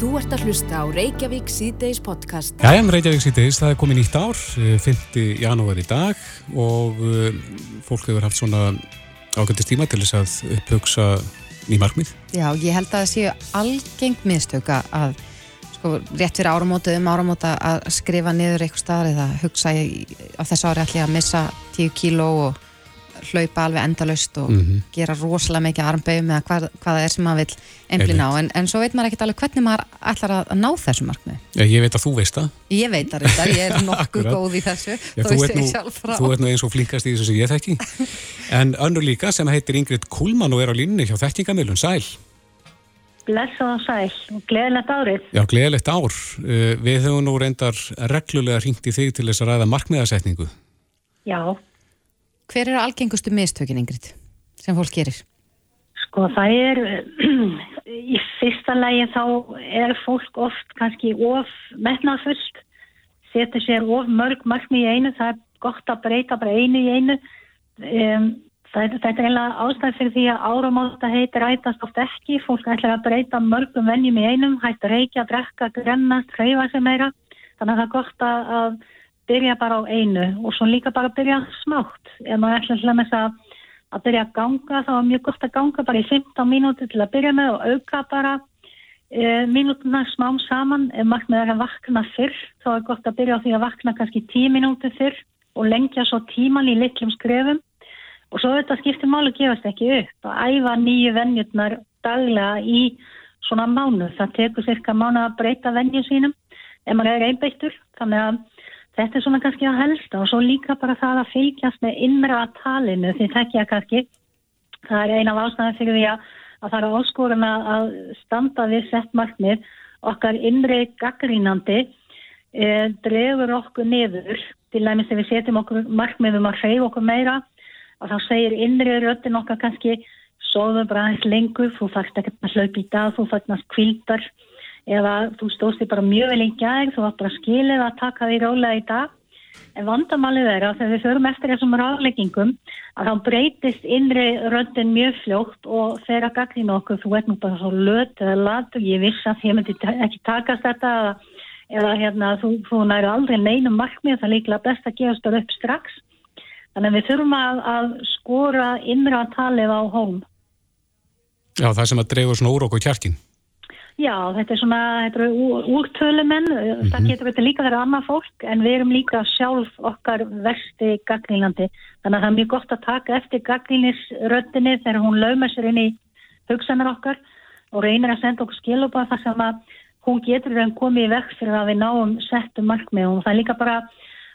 Þú ert að hlusta á Reykjavík síðdeis podcast. Jæja, Reykjavík síðdeis, það er komið nýtt ár, 5. Eh, janúar í dag og uh, fólk hefur haft svona ágæntist tíma til þess að upphugsa nýmarkmið. Já, ég held að það séu algengt miðstöka að sko, rétt fyrir áramótu um áramóta að skrifa niður eitthvað staðar eða hugsa ég á þess ári allir að missa 10 kíló og hlaupa alveg endalust og mm -hmm. gera rosalega mikið armbögu með hvað, hvað það er sem maður vil einblina á, en, en svo veit maður ekkert alveg hvernig maður ætlar að ná þessu markmið. Já, ég veit að þú veist það. Ég veit að þetta, ég er nokkuð góð í þessu. Já, þú, ert nú, þú ert nú eins og flinkast í þessu sem ég þekki. En önnur líka sem heitir Ingrid Kuhlmann og er á línni hjá Þekkingamilun, Sæl. Bless og sæl, gleðilegt árið. Já, gleðilegt ár. Uh, við höfum nú reyndar reglulega ringt í þig til þess að ræða markmiðasetningu. Já. Hver eru algengustu mistökin, Ingrid, sem fólk gerir? Sko, það er, í fyrsta lægi þá er fólk oft kannski of metnafullt, setur sér of mörg markmi í einu, það er gott að breyta bara einu í einu. Um, það, þetta er eiginlega ástæð fyrir því að áramáta heitir rætast oft ekki, fólk ætlar að breyta mörgum vennjum í einum, hægt að reykja, drekka, grennast, hreyfa sig meira, þannig að það er gott að byrja bara á einu og svo líka bara byrja smátt. Ef maður ætla hlumast að, að byrja að ganga þá er mjög gott að ganga bara í 15 mínúti til að byrja með og auka bara e, mínútuna smám saman. Ef maður er að vakna fyrr þá er gott að byrja á því að vakna kannski 10 mínúti fyrr og lengja svo tíman í litlum skrefum. Og svo þetta skiptir málu gefast ekki upp að æfa nýju vennjurnar daglega í svona mánu. Það tekur cirka mánu að breyta vennju sínum ef maður er einbeittur. Þannig að Þetta er svona kannski að helsta og svo líka bara það að fylgjast með innra talinu því þekkja kannski. Það er eina af ástæðan fyrir því að, að það er áskorun að standa við sett markmið. Okkar innri gaggrínandi e, drefur okkur niður. Til dæmis ef við setjum okkur markmiðum að hreyfa okkur meira og þá segir innri röttin okkar kannski sóðu bara aðeins lengur, þú fært ekki að hlaupa í dag, þú fært að kvildar eða þú stóðst þig bara mjög vel í gæð, þú var bara skilið að taka því rólega í dag. En vandamálið er að þegar við förum eftir þessum ráðleggingum að þá breytist innri röndin mjög fljótt og þegar að gagðina okkur, þú ert nú bara svo löt eða lat og ég viss að ég myndi ekki takast þetta eða, hérna, þú, þú næru aldrei neinum markmið, það er líklega best að gefa stöð upp strax. Þannig að við þurfum að, að skora innra talið á hólm. Já, það sem að dreifur svona úr okkur kjarkinn. Já, þetta er svona, þetta eru úrtölumenn, mm -hmm. það getur þetta líka verið annað fólk en við erum líka sjálf okkar versti gaggrínandi. Þannig að það er mjög gott að taka eftir gaggrínisröttinni þegar hún lauma sér inn í hugsanar okkar og reynir að senda okkur skilupa þar sem að hún getur að koma í vekk fyrir að við náum settum markmið og það er líka bara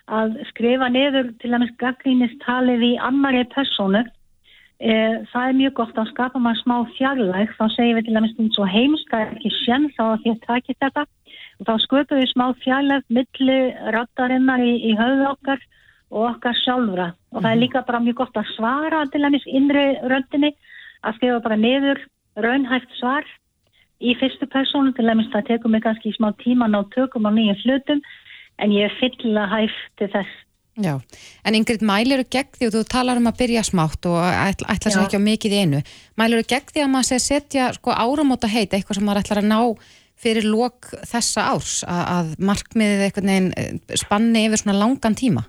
að skrifa niður til dæmis gaggrínistalið í annari persónu E, það er mjög gott að skapa maður smá fjarlæg þá segir við til dæmis eins og heimska ekki sjenn þá að að takja þetta. Og þá sköpum við smá fjarlæg milli rattarinnar í, í höfðu okkar og okkar sjálfra. Og það er mhm. líka bara mjög gott að svara til dæmis innri röndinni að skrifa bara niður raunhæft svar í fyrstu persónu. Til dæmis það tekum við kannski smá tíma ná tökum á nýju flutum en ég er fyll að hæft til þess Já, en Ingrid, mælir þú gegn því og þú talar um að byrja smátt og ætla, ætla sér ekki á mikið í einu. Mælir þú gegn því að maður sé setja sko, áramóta heit, eitthvað sem maður ætlar að ná fyrir lók þessa árs að, að markmiðið eitthvað neginn eh, spanni yfir svona langan tíma?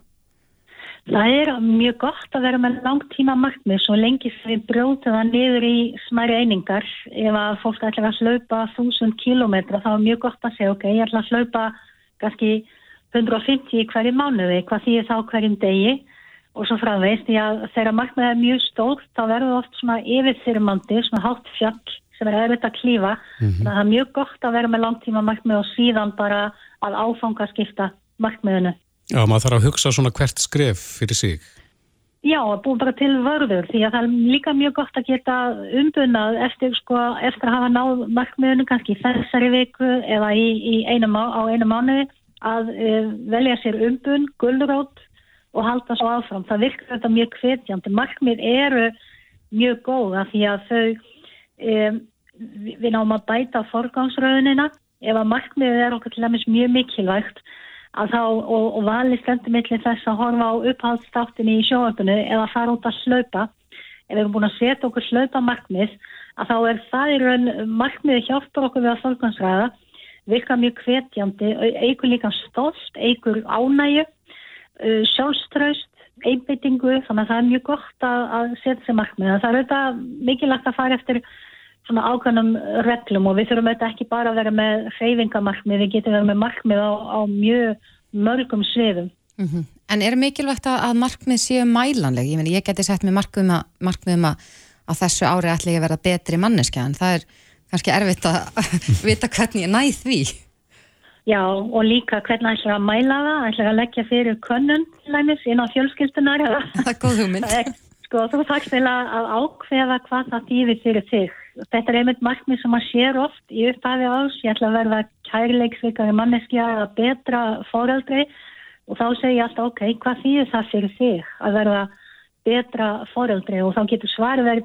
Það er mjög gott að vera með langtíma markmið svo lengi sem við brjóðum það niður í smæri einingar. Ef að fólk ætlar að hlaupa þúsund kilómetra þá er mjög gott að segja ok, ég ætla að hlaupa kannski 150 hverju mánuði, hvað því þá hverjum degi og svo framveist því að þegar markmiðið er mjög stórt þá verður oft svona yfirþyrmandi, svona hátt fjall sem er erfitt að klífa mm -hmm. að það er mjög gott að vera með langtíma markmið og síðan bara að áfanga skipta markmiðinu. Já, maður þarf að hugsa svona hvert skref fyrir sig. Já, búið bara til vörður því að það er líka mjög gott að geta umbunað eftir, sko, eftir að hafa náð markmiðinu kannski þessari viku eða í, í einu má, á einu mánuði að uh, velja sér umbun, gullrótt og halda svo áfram. Það virkar þetta mjög hvetjandi. Markmið eru mjög góða því að þau, um, við náum að bæta forgangsröðunina. Ef að markmiðið er okkur til dæmis mjög mikilvægt þá, og, og valið stendumillin þess að horfa á upphaldstáttinni í sjóöpunni eða fara út að slaupa. Ef við erum búin að setja okkur slaupa markmið að þá er það í raun markmiði hjálpar okkur við að forgangsröða virka mjög hvetjandi, eigur líka stolt, eigur ánægju, uh, sjálfströst, einbyttingu, þannig að það er mjög gott að, að setja þessi markmið. Það er auðvitað mikilvægt að fara eftir svona ákveðnum reglum og við þurfum auðvitað ekki bara að vera með hreyfingamarkmið, við getum verið með markmið á, á mjög mörgum sviðum. Mm -hmm. En er mikilvægt að, markmið séu mælanleg? Ég, meni, ég geti sett með markmiðum að, markmiðum að, að þessu ári ætla ég að vera betri manneska en það er kannski erfitt að vita hvernig ég næð því. Já og líka hvernig ætla að mæla það, ætla að leggja fyrir könnun læmis inn á fjölskyldunar. Það er góð hugmynd. Sko þú þarfst vel að ákveða hvað það þýðir fyrir þig þetta er einmitt markmið sem maður sér oft í upphafi ás, ég ætla að verða kærleiksveikari manneskja að betra fóraldri og þá segir ég alltaf ok, hvað þýðir það fyrir þig að verða betra fóraldri og þá getur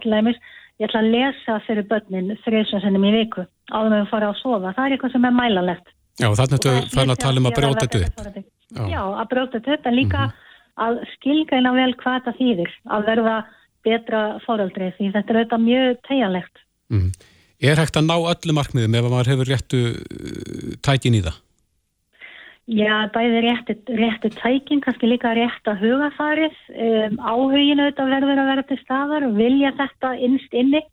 til dæmis ég ætla að lesa fyrir börnin þrjusansennum í viku áður með að fara að sofa, það er eitthvað sem er mælanlegt Já, þannig að þú fann að tala um að bróta þetta upp Já. Já, að bróta þetta upp en líka mm -hmm. að skilgæna vel hvað það þýðir að verða betra fóraldri því þetta er auðvitað mjög tegjanlegt Mm. Er hægt að ná öllu markmiðum ef maður hefur réttu uh, tækin í það? Já, bæði réttu, réttu tækin, kannski líka rétt að hugafarið, um, áhuginu auðvitað verður að vera til staðar vilja þetta innst inni.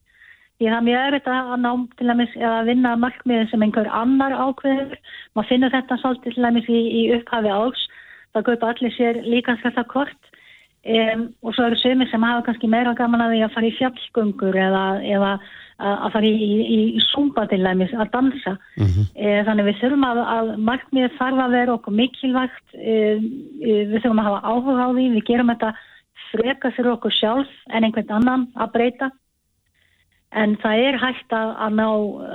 Því það er mjög öðruð að ná til dæmis að vinna markmiðið sem einhver annar ákveður. Maður finnur þetta svolítið til dæmis í, í upphafi ágs. Það kaupa allir sér líka þetta kort um, og svo eru sömur sem hafa kannski meira gaman að því að fara í fjallgöngur eða, eða að fara í, í, í súmba til dæmis að dansa mm -hmm. e, þannig við þurfum að, að markmið þarf að vera okkur mikilvægt e, e, við þurfum að hafa áhuga á því við gerum þetta freka fyrir okkur sjálf en einhvern annan að breyta en það er hægt að, að ná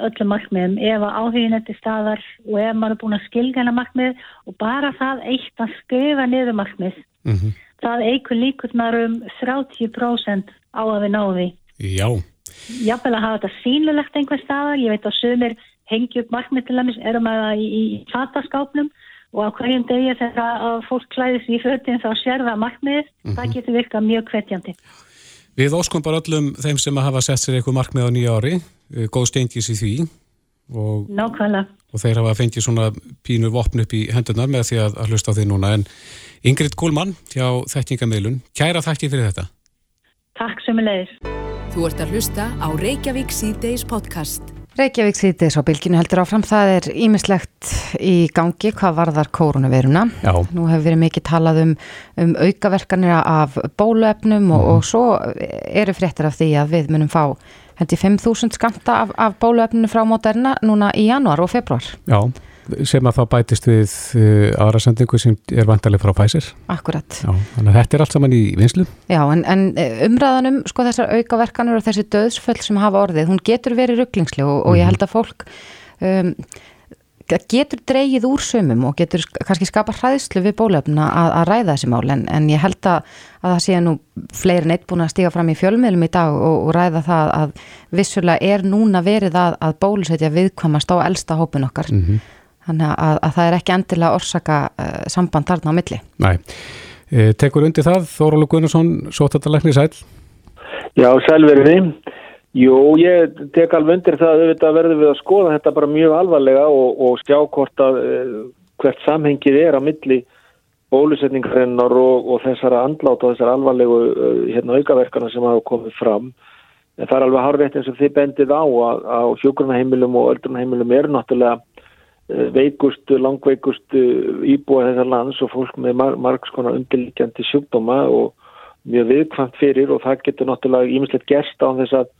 öllum markmiðum ef að áhugin eftir staðar og ef maður er búin að skilgjana markmið og bara það eitt að skrifa niður markmið mm -hmm. það eigur líkurnar um 30% á að við því Já Jáfnvel að hafa þetta sínulegt einhver staðar, ég veit að sömur hengi upp markmið til dæmis, erum að það í, fataskápnum og á hverjum degi þegar fólk klæðis í fötin þá sér það markmiðið, mm -hmm. það mhm. getur virkað mjög hvetjandi. Við óskum bara öllum þeim sem að hafa sett sér eitthvað markmið á nýja ári, eh, góð stengis í því og, og þeir hafa fengið svona pínu vopn upp í hendunar með því að, að hlusta á því núna en Ingrid Kólmann hjá Þekkingamilun, kæra þakki fyrir þetta. Takk sem er leiðis. Þú ert að hlusta á Reykjavík C-Days podcast. Reykjavík C-Days á bylginu heldur áfram. Það er ímislegt í gangi hvað varðar koronaviruna. Já. Nú hefur verið mikið talað um, um aukaverkanir af bóluefnum og, mm. og svo eru fréttir af því að við munum fá hendi 5.000 skamta af, af bóluefninu frá mótarina núna í januar og februar. Já sem að þá bætist við uh, aðra sendingu sem er vantarlega frá Pfizer. Akkurat. Já, þannig að þetta er allt saman í vinslu. Já, en, en eh, umræðanum, sko þessar aukaverkanur og þessi döðsföll sem hafa orðið, hún getur verið rugglingsleg og, og ég mhm. held að fólk um, getur dreyið úr sömum og getur kannski skapa hræðslu við bólöfna að, að ræða þessi mál en, en ég held að, að það sé nú fleirin eitt búin að stíga fram í fjölmiðlum í dag og, og ræða það að vissulega er núna verið að, að bólusetja viðkvamast á elsta hópin okkar mm -hmm. Þannig að, að það er ekki endilega orsaka uh, samband þarna á milli. Nei. E, tekur undir það, Þórólu Gunnarsson, sótattalegni sæl? Já, sælverðinni. Jú, ég tek alveg undir það að auðvitað verður við að skoða þetta bara mjög alvarlega og, og sjá hvort að uh, hvert samhengið er á milli bólusetningarinnar og, og þessara andláta og þessara alvarlegu uh, hérna, aukaverkana sem hafa komið fram. En það er alveg hárreitt eins og þið bendið á að, að sjókurnaheimilum og öldrunaheimilum eru náttúrulega veikustu, langveikustu íbúa þessar lands og fólk með mar margs konar undirlikjandi sjúkdóma og mjög viðkvæmt fyrir og það getur náttúrulega ímislegt gerst á þess að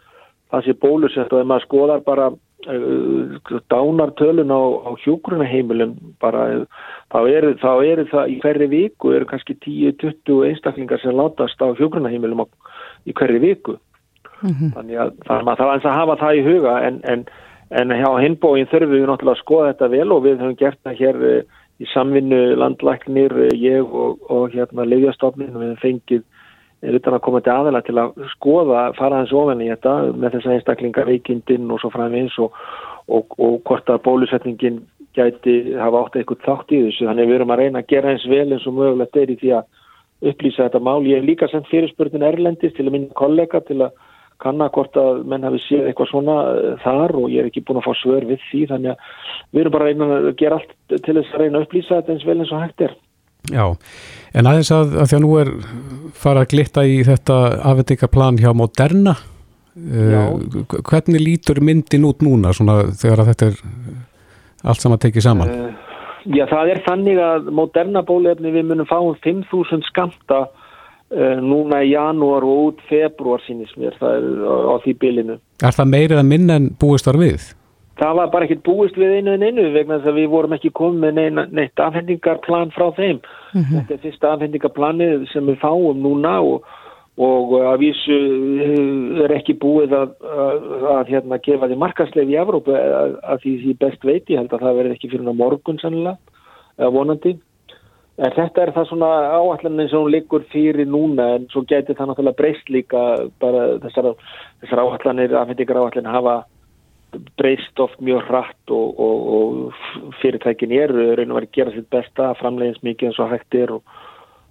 það sé bólusett og ef maður skoðar bara uh, dánartölun á, á hjúgrunaheimilum bara þá eru er það í hverju viku eru kannski 10-20 einstaklingar sem látast á hjúgrunaheimilum í hverju viku mm -hmm. þannig að það er að hafa það í huga en, en En hjá hinbóin þurfum við náttúrulega að skoða þetta vel og við höfum gert það hér eh, í samvinnu landlæknir, eh, ég og, og hérna leiðjastofnin við höfum fengið utan að koma til aðela til að skoða, fara hans ofan í þetta með þess að einstaklinga veikindinn og svo framins og, og, og hvort að bólusetningin gæti hafa átt eitthvað þátt í þessu. Þannig við erum að reyna að gera eins vel eins og mögulegt er í því að upplýsa þetta mál. Ég hef líka sendt fyrirspurnin Erlendis til að minna kollega til að kannakort að menn hafi séð eitthvað svona uh, þar og ég er ekki búin að fá svör við því þannig að við erum bara reyna að gera allt til þess að reyna að upplýsa þetta eins vel eins og hægt er. Já, en aðeins að, að því að nú er fara að glitta í þetta afhendingaplan hjá Moderna uh, hvernig lítur myndin út núna svona þegar þetta er allt saman tekið saman? Uh, já, það er þannig að Moderna bólefni við munum fáum 5.000 skamta núna í janúar og út februar sínist mér, það er á, á því bylinu. Er það meirið að minna en búist var við? það var bara ekkert búist við einu en einu vegna þess að við vorum ekki komið með neina, neitt afhendingarplan frá þeim mm -hmm. þetta er fyrsta afhendingarplanið sem við fáum núna og, og að vísu eh, er ekki búið að, að, að hérna, gefa því markasleif í Evrópu að, að því því best veit ég held að það verði ekki fyrir morgun sannlega, vonandi en þetta er það svona áallaninn sem hún liggur fyrir núna en svo getur það náttúrulega breyst líka bara þessar, þessar áallanir afhendingar áallanir hafa breyst oft mjög hratt og, og, og fyrirtækin eru verið að gera sitt besta framlegins mikið eins og hægt er og,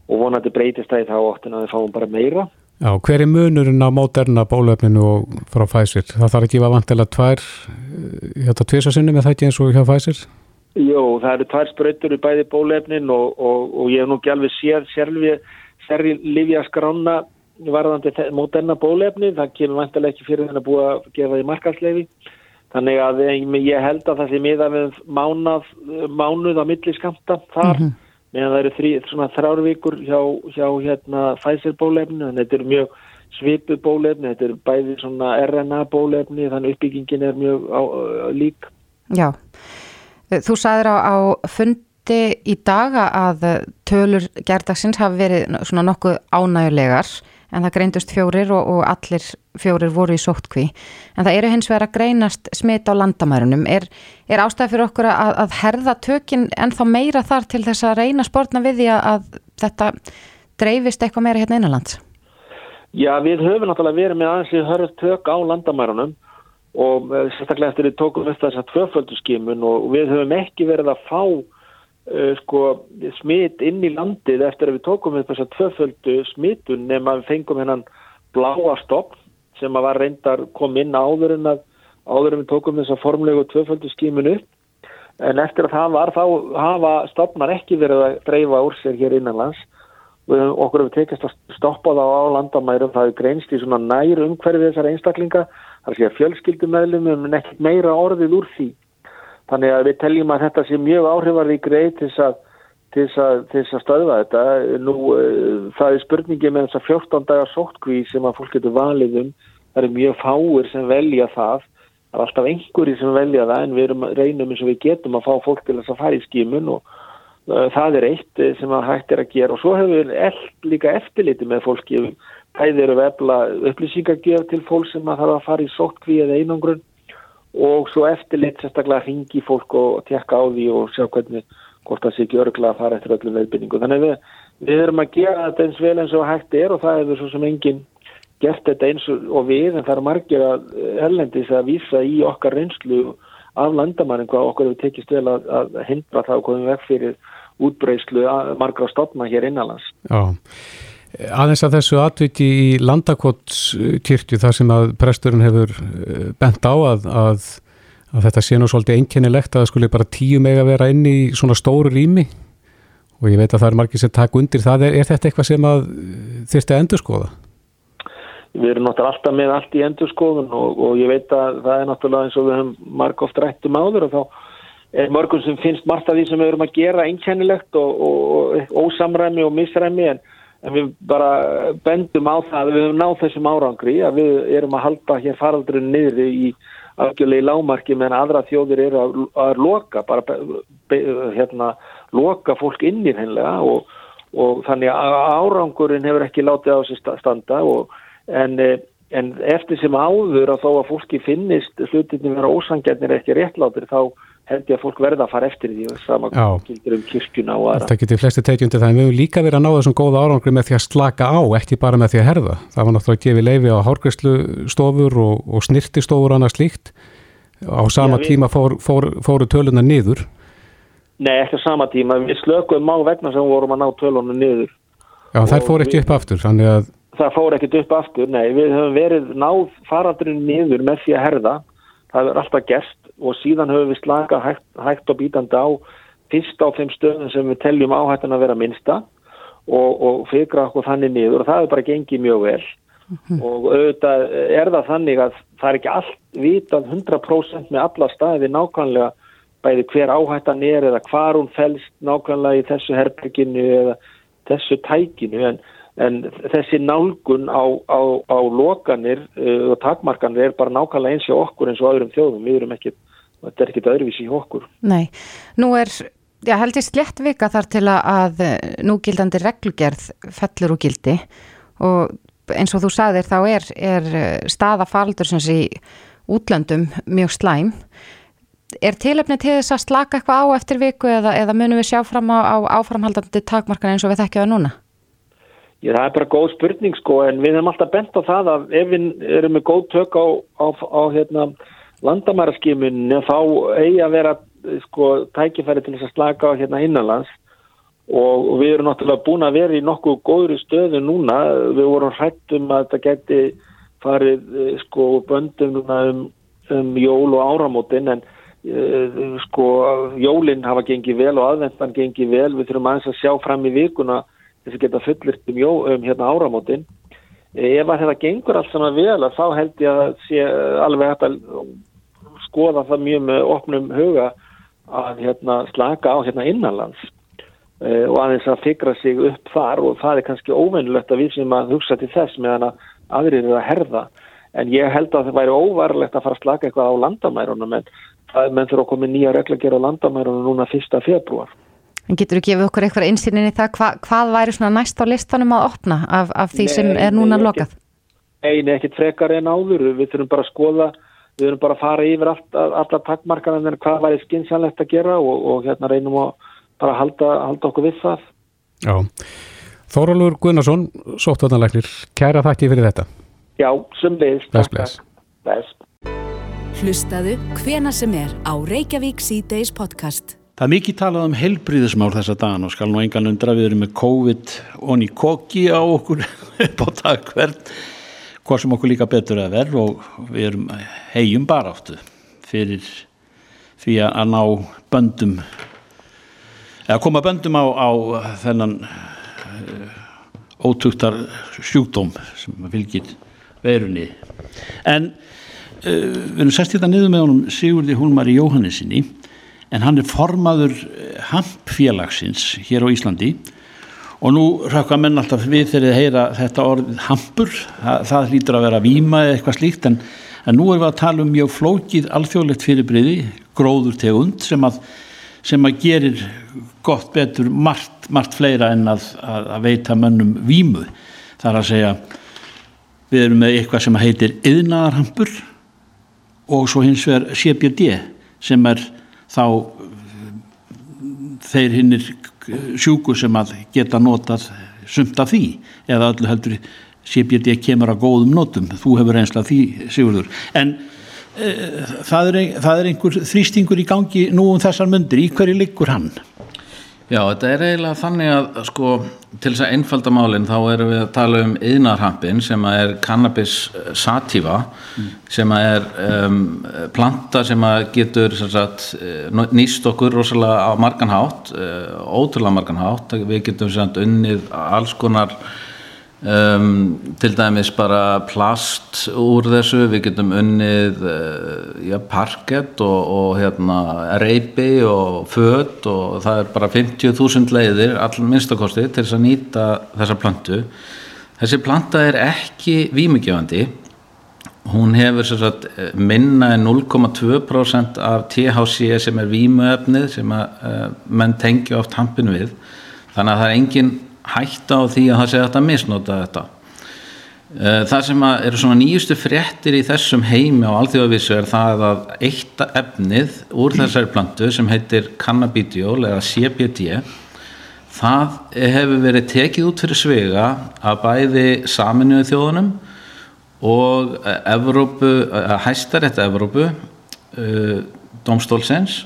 og vonandi breytist það í þá óttin að við fáum bara meira. Já, hver er munurinn á móderna bólöfninu og frá Pfizer? Það þarf ekki að vantilega tvær hérna tviðsasinnum eða það ekki eins og hjá Pfizer? Jó, það eru tvær spröytur í bæði bólöfnin og ég hef nú ekki alveg sér sérri livja skrána varðandi móderna bólöfni, það kemur vantilega ekki fyrir þennan að búa að gefa því markasleifi Þannig að ég held að það sé miða með mánað, mánuð á milliskamta þar, mm -hmm. meðan það eru þrý, svona þrjárvíkur hjá, hjá hérna Pfizer bólefni, þannig að þetta eru mjög svipu bólefni, þetta eru bæði svona RNA bólefni, þannig uppbyggingin er mjög á, lík. Já, þú sagðir á, á fundi í daga að tölur gerdagsins hafi verið svona nokkuð ánægulegar en það greindust fjórir og, og allir fjórir voru í sóttkví. En það eru hins vegar að greinast smitt á landamærunum. Er, er ástæði fyrir okkur að, að herða tökinn ennþá meira þar til þess að reyna spórna við því að þetta dreifist eitthvað meira hérna innanlands? Já, við höfum náttúrulega verið með aðeins í hörð tök á landamærunum og eh, sérstaklega eftir við tókum upp þess að tvöföldu skimun og við höfum ekki verið að fá uh, sko, smit inn í landið eftir að við tókum við þess að tvöföldu smitun nema við fengum hennan bláa stopp sem að var reyndar kom inn áður en að áður en við tókum þess að formlegu tvöföldu skíminu en eftir að það var þá hafa stopnar ekki verið að dreifa úr sér hér innanlands. Og okkur hefur tekist að stoppa það á landamærum. Það hefur greinst í svona nær umhverfið þessar einstaklinga þar sé að fjölskyldumæðlum en ekki meira orðið úr því Þannig að við teljum að þetta sé mjög áhrifarði greið til þess að, til þess að, til þess að stöðva þetta. Nú, uh, það er spurningi með þess að 14 dagar sóttkví sem að fólk getur valið um. Það er mjög fáir sem velja það. Það er alltaf einhverjir sem velja það en við erum, reynum eins og við getum að fá fólk til þess að fara í skímun og uh, það er eitt sem að hægt er að gera. Og svo hefur við líka eftirliti með fólki. Það eru vefla upplýsingagjöf til fólk sem að þarf að fara í sóttkví eða einangrun og svo eftirleitt sérstaklega ringi fólk og tekka á því og sjá hvernig hvort það sé ekki örgla að fara eftir öllum veðbynningu. Þannig við, við erum að gera þetta eins vel eins og hægt er og það hefur svo sem enginn gert þetta eins og við en það er margir að erlendis að vísa í okkar reynslu af landamannin hvað okkur hefur tekist vel að, að hindra það og komið vekk fyrir útbreyslu margra stopna hér innanlands. Já. Aðeins að þessu atviti í landakotskirkju þar sem að presturinn hefur eh, bent á að, að, að þetta sé nú svolítið einkennilegt að það skulle bara tíu meg að vera inn í svona stóru rými og ég veit að það er margir sem takk undir það. Er, er þetta eitthvað sem að þurfti að endurskoða? Við erum náttúrulega alltaf með allt í endurskoðun og, og ég veit að það er náttúrulega eins og við höfum marg oft rættum áður og þá er mörgum sem finnst margt af því sem við erum að gera einkennilegt og, og, og ósamræmi og misræmi en en við bara bendum á það að við höfum náð þessum árangri að við erum að halda hér faraldurinn niður í afgjörlega í lámarki meðan aðra þjóðir eru að, að loka bara be, hérna loka fólk inn í þennlega og, og þannig að árangurinn hefur ekki látið á þessi standa og, en, en eftir sem áður að þó að fólki finnist hlutinni vera ósangjarnir ekki réttlátir þá held ég að fólk verða að fara eftir því og saman kildur um kirkjuna og aðra. Það getur flesti tekið undir það en við höfum líka verið að ná þessum góða árangri með því að slaka á, ekki bara með því að herða. Það var náttúrulega að gefa leifi á hárgræslu stofur og, og snirtistofur og annað slíkt. Á sama Já, við... tíma fór, fór, fóru töluna niður. Nei, ekki á sama tíma. Við slökuðum á vegna sem vorum að ná töluna niður. Já, þær fór ekki við... upp aftur, að það fór ekkert upp aftur, nei, við höfum verið náð farandurinn niður með því að herða, það er alltaf gerst og síðan höfum við slakað hægt, hægt og bítandi á fyrst á þeim stöðum sem við teljum áhættan að vera minnsta og, og fyrra okkur þannig niður og það er bara gengið mjög vel. Mm -hmm. og auðvitað er það þannig að það er ekki allt vitað 100% með alla staði nákvæmlega bæði hver áhættan er eða hvar hún fælst nákvæmlega í þessu herbygginu eða þessu tækinu. En en þessi nálgun á, á, á lokanir uh, og takmarkanir er bara nákvæmlega eins og okkur eins og öðrum þjóðum, við erum ekki þetta er ekkit öðruvísi í okkur. Nei, nú er, já held ég slett vika þar til að núgildandi reglugerð fellur úr gildi. Og eins og þú sagðir þá er, er staða faldur sem sé útlöndum mjög slæm. Er tilöfni til þess að slaka eitthvað á eftir viku eða, eða munum við sjá fram á, á áframhaldandi takmarkan eins og við þekkjaðu núna? Já, það er bara góð spurning sko en við hefum alltaf bent á það að ef við erum með góð tök á, á, á hérna, landamæraskimunni þá eigi að vera sko tækifæri til þess að slaka á hérna innanlands og, við erum náttúrulega búin að vera í nokkuð góðri stöðu núna. Við vorum hrættum að þetta geti farið sko böndum um, um jól og áramótin en uh, sko jólinn hafa gengið vel og aðvendan gengið vel. Við þurfum aðeins að sjá fram í vikuna þess að geta fullirt um, um hérna áramótin ef að þetta gengur allt saman vel þá held ég að sé alveg hægt að skoða það mjög með opnum huga að hérna slaka á hérna innanlands uh, og aðeins að fikra sig upp þar og það er kannski óvennilegt að við sem að hugsa til þess meðan að aðrir eru að herða. En ég held að það væri óvarlegt að fara að slaka eitthvað á landamærunum en það er menn þurfa að koma nýja regla að gera á landamærunum núna fyrsta februar En getur þú gefið okkur eitthvað einsýnin í það? Hvað, hvað væri svona næst á listanum að opna af, af því nei, sem er núna nei, lokað? Nei, ekkert frekar en áður. Við þurfum bara að skoða, við þurfum bara að fara yfir allar takkmarkaðan en hvað væri skynsannlegt að gera og, og hérna reynum að bara halda, halda okkur við það. Já, Þórólur Gunnarsson Sóttvarnalagnir, kæra þakki fyrir þetta. Já, sem best. Hlustaðu hvena sem er á Reykjavík C-Days podcast. Það er mikið talað um helbriðismál þessa dagan og skal nú engan undra við erum með COVID og ný kokki á okkur upp á dagverð hvað sem okkur líka betur að verð og við erum hegjum bara áttu fyrir því að ná böndum eða koma böndum á, á þennan uh, ótugtar sjúkdóm sem fylgir verunni en uh, við erum sest hérna niður með honum Sigurði Húlmari Jóhannesinni en hann er formaður eh, hampfélagsins hér á Íslandi og nú rökka menn alltaf við þegar þið heyra þetta orð hampur, það, það hlýtur að vera výma eða eitthvað slíkt en, en nú erum við að tala um mjög flókið alþjóðlegt fyrirbriði, gróður tegund sem að, sem að gerir gott betur margt, margt fleira en að, að, að veita mönnum výmu. Það er að segja við erum með eitthvað sem heitir yðnaðarhampur og svo hins vegar CBD sem er þá þeir hinnir sjúku sem að geta notað sumt af því eða öllu heldur CBD kemur að góðum notum. Þú hefur einslega því Sigurður. En e, það, er, það er einhver þrýstingur í gangi nú um þessar myndir, í hverju liggur hann? Já, þetta er eiginlega þannig að sko, til þess að einfalda málinn þá erum við að tala um yðnarhampin sem er cannabis sativa mm. sem er um, planta sem getur sagt, eh, nýst okkur rosalega á marganhátt, eh, ótrúlega marganhátt, við getum sagt, unnið alls konar Um, til dæmis bara plast úr þessu, við getum unnið uh, ja, parkett og, og hérna, reypi og född og það er bara 50.000 leiðir, all minnstakosti til þess að nýta þessa plantu þessi planta er ekki výmugjöfandi hún hefur sagt, minna en 0,2% af THC sem er výmuefnið sem að, uh, menn tengja oft hampin við. Þannig að það er engin hætta á því að það sé að misnota þetta. Eh, það sem eru svona nýjustu fréttir í þessum heimi á alþjóðavísu er það að eitt efnið úr þessari plantu sem heitir cannabidiol eða CBD það hefur verið tekið út fyrir svega að bæði saminuðu þjóðunum og Evrópu, hæstarétt Evrópu domstólsens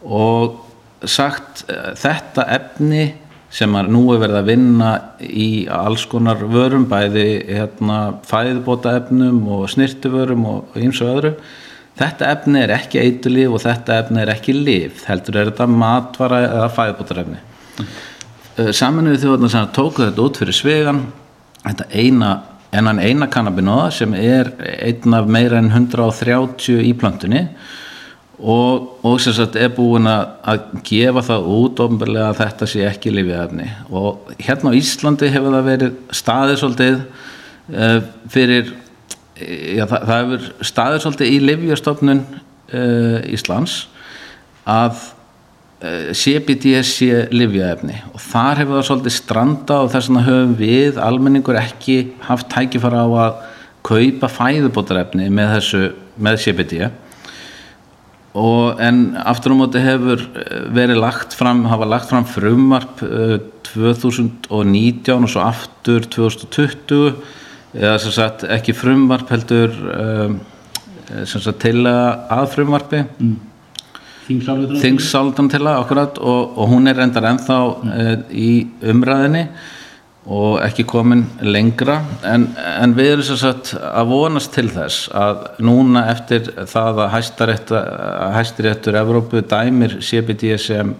og sagt þetta efni sem að nú er verið að vinna í alls konar vörum bæði hérna, fæðbóta efnum og snirtuvörum og eins og öðru þetta efni er ekki eitulíf og þetta efni er ekki líf heldur er þetta matvara eða fæðbóta efni mm. saminuði þjóðarna sem tóku þetta út fyrir svegan þetta eina en eina kannabinóða sem er einn af meira en 130 í plöntunni og, og sem sagt er búin að gefa það út ofnbarlega að þetta sé ekki lifiðarni og hérna á Íslandi hefur það verið staðið svolítið uh, fyrir já, það, það hefur staðið svolítið í livjastofnun uh, Íslands að uh, eh, CBD sé livjaefni og þar hefur það svolítið stranda og þess vegna höfum við almenningur ekki haft tækifara á að kaupa fæðubótarefni með þessu með CBD og en aftur á móti hefur eh, verið lagt fram, hafa lagt fram frumarp uh, 2019 og svo aftur 2020 eða sem sagt ekki frumarp heldur uh, sem sagt til að frumarpi mm. Þingsaldan til að akkurat og, og hún er endar ennþá uh, í umræðinni og ekki komin lengra. En, en við erum satt að vonast til þess að núna eftir það að hæstiréttur Evrópu dæmir CBD sem,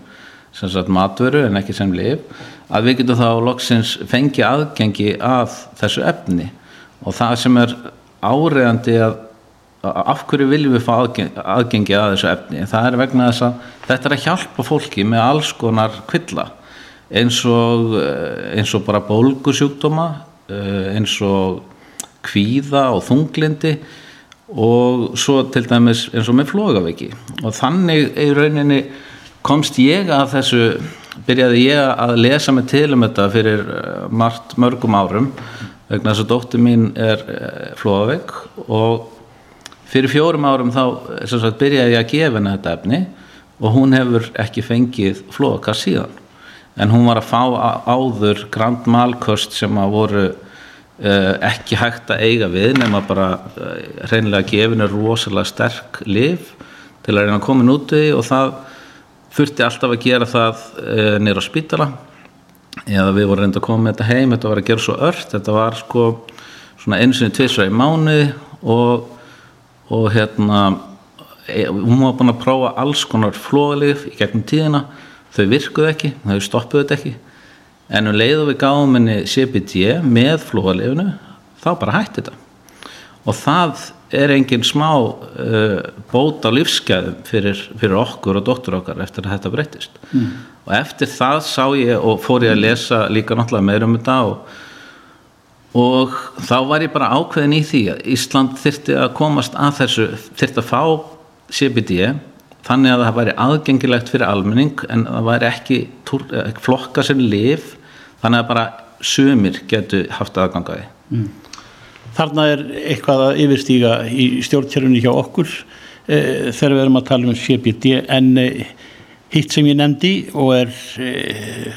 sem sagt, matvöru en ekki sem liv að við getum þá loksins fengi aðgengi að þessu efni. Og það sem er áreðandi að af hverju viljum við fá aðgengi að þessu efni? Það er vegna þess að þetta er að hjálpa fólki með alls konar kvilla eins og, eh, eins og bara bólgusjúkdóma eh, eins og kvíða og þunglindi og svo til dæmis eins og með flógaveiki og þannig í rauninni komst ég að þessu byrjaði ég að lesa mig til um þetta fyrir eh, margt mörgum árum vegna þess að dóttir mín er flógaveik og fyrir fjórum árum þá sagt, byrjaði ég að gefa henni þetta efni og hún hefur ekki fengið flógakast síðan en hún var að fá áður Grand Malkost sem að voru uh, ekki hægt að eiga við nema bara uh, reynilega gefinu rosalega sterk liv til að reyna að koma núti og það þurfti alltaf að gera það uh, nýra á spítala. Eða við vorum reynda að koma með þetta heim þetta var að gera svo ört, þetta var sko svona eins og tvisra í mánu og, og hérna hún var búin að prófa alls konar flóðlif í gegnum tíðina þau virkuðu ekki, þau stoppuðu þetta ekki. En um leiðu við gáðum henni CBD með flóðalefinu þá bara hætti þetta. Og það er engin smá uh, bót á lífsgæðum fyrir, fyrir okkur og dóttur okkar eftir að þetta breytist mm. og eftir það sá ég og fór ég að lesa líka náttúrulega meira um þetta og, og þá var ég bara ákveðin í því að Ísland þyrti að komast að þessu þyrti að fá CBD þannig að það væri aðgengilegt fyrir almenning en það væri ekki eh, flokka sem liv þannig að bara sömur getur haft aðgangaði mm. Þarna er eitthvað að yfirstíga í stjórnkjörunni hjá okkur e, þegar við erum að tala um CBD en e, hitt sem ég nefndi og er e,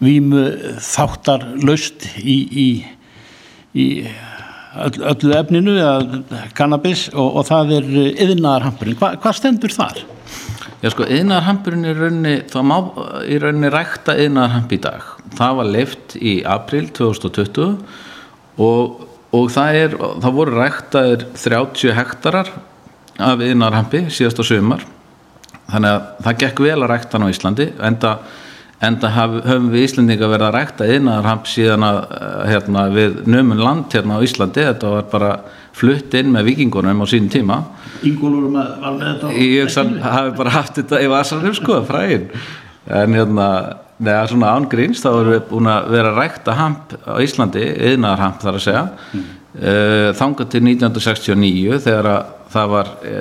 vímu þáttar löst í, í, í öll, öllu efninu kannabis og, og það er yðnaðarhampurinn. Hva, hvað stendur þar? Já sko, yðnaðarhampurinn er raunni, það má í rauninni rækta yðnaðarhamp í dag. Það var leift í april 2020 og, og það, er, það voru ræktaðir 30 hektarar af yðnaðarhampi síðast á sömar. Þannig að það gekk vel að rækta hann á Íslandi enda en það höfum við Íslandinga verið að rækta innaðarhamp síðan að eh, hérna, við nömun land hérna á Íslandi. Þetta var bara flutt inn með vikingunum á sínum tíma. Ingólur var með þetta ég hafi bara haft þetta í vasanum sko, fræðin en hérna, neða svona ángríns þá erum við búin að vera að rækta hamp á Íslandi, innaðarhamp þar að segja. Mm. uh, þanga til 1969 þegar að það var, e,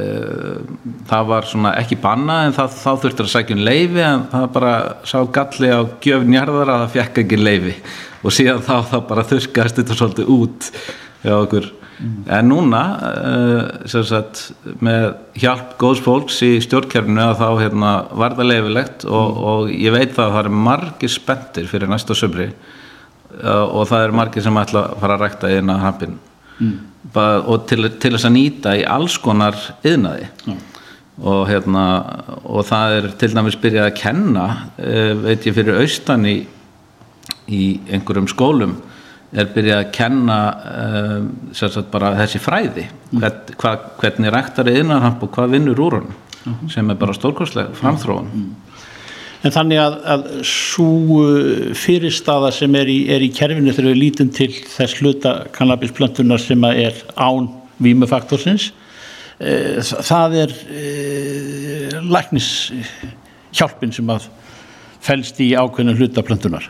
það var ekki banna en það, þá þurftur að sækja um leifi en það bara sá galli á gjöfnjarðar að það fekk ekki leifi og síðan þá það bara þurskast þetta svolítið út hjá okkur mm. en núna e, sagt, með hjálp góðs fólks í stjórnkerfinu að þá hérna, var það leifilegt og, mm. og ég veit það að það er margir spendir fyrir næsta sömri e, og það er margir sem ætla að fara að rækta eina hampin mm og til, til þess að nýta í alls konar yðnaði mm. og hérna og það er til dæmis byrjað að kenna uh, veit ég fyrir austan í, í einhverjum skólum er byrjað að kenna uh, sagt, bara þessi fræði mm. Hvern, hva, hvernig ræktar er innanhamp og hvað vinnur úr hann mm -hmm. sem er bara stórkostlega framþróun mm. En þannig að, að svo fyrirstaða sem er í, er í kerfinu þegar við lítum til þess hluta kannabisplöntunar sem er án výmufaktorsins Eh, það er eh, læknishjálpin sem að fælst í ákveðinu hlutaplöntunar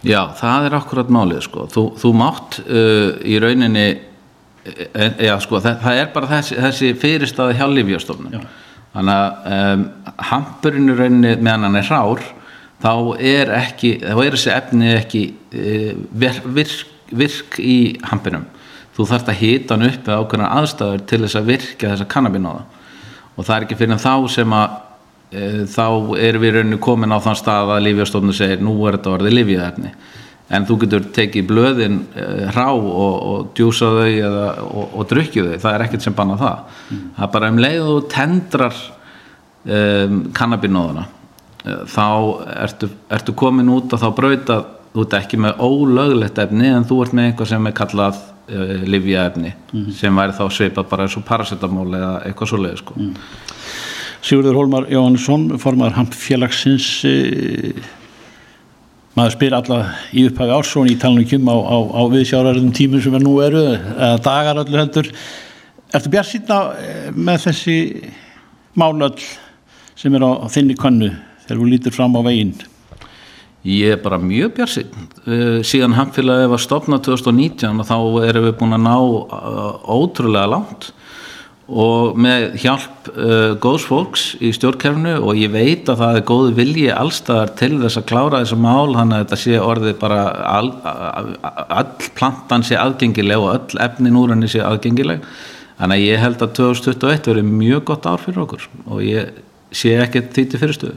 Já, það er akkurat málið sko. þú, þú mátt uh, í rauninni e, já, sko, það, það er bara þessi, þessi fyrirstaði hjá Lífjastofnun þannig að um, hampurinn í rauninni meðan hann er rár þá er ekki, þá er þessi efni ekki uh, virk, virk í hampinum. Þú þarfst að hita hann upp eða ákveðna aðstæður til þess að virka þessa kannabinóða og það er ekki fyrir þá sem að e, þá erum við rauninu komin á þann stað að Lífjastofnun segir nú er þetta orðið Lífjaðarni en þú getur tekið blöðin e, hrá og, og djúsa þau eða, og, og drukju þau, það er ekkert sem banna það mm. það er bara um leið og tendrar e, kannabinóðuna e, þá ertu, ertu komin út að þá brauta þú ert ekki með ólöglegt efni en þú ert með einhvað sem er kallað uh, livjaefni mm -hmm. sem væri þá sveipað bara eins og paracetamól eða eitthvað svo leiði sko. mm. Sigurður Hólmar Jóhannesson formar hamp félagsins eh, maður spyr alla í upphæfi ársón í talningum á, á, á viðsjárarðum tímum sem er nú eru eða dagar öllu heldur. Ertu bjart síðan eh, með þessi málöll sem er á, á þinni konnu þegar þú lítur fram á veginn? Ég er bara mjög björnsinn. Uh, síðan hamfélagið var stopnað 2019 og þá erum við búin að ná uh, ótrúlega langt og með hjálp uh, góðs fólks í stjórnkerfnu og ég veit að það er góð vilji allstaðar til þess að klára þessa mál þannig að þetta sé orðið bara all, all plantan sé aðgengileg og öll efnin úr henni sé aðgengileg. Þannig að ég held að 2021 verið mjög gott ár fyrir okkur og ég sé ekkert því til fyrirstöðu.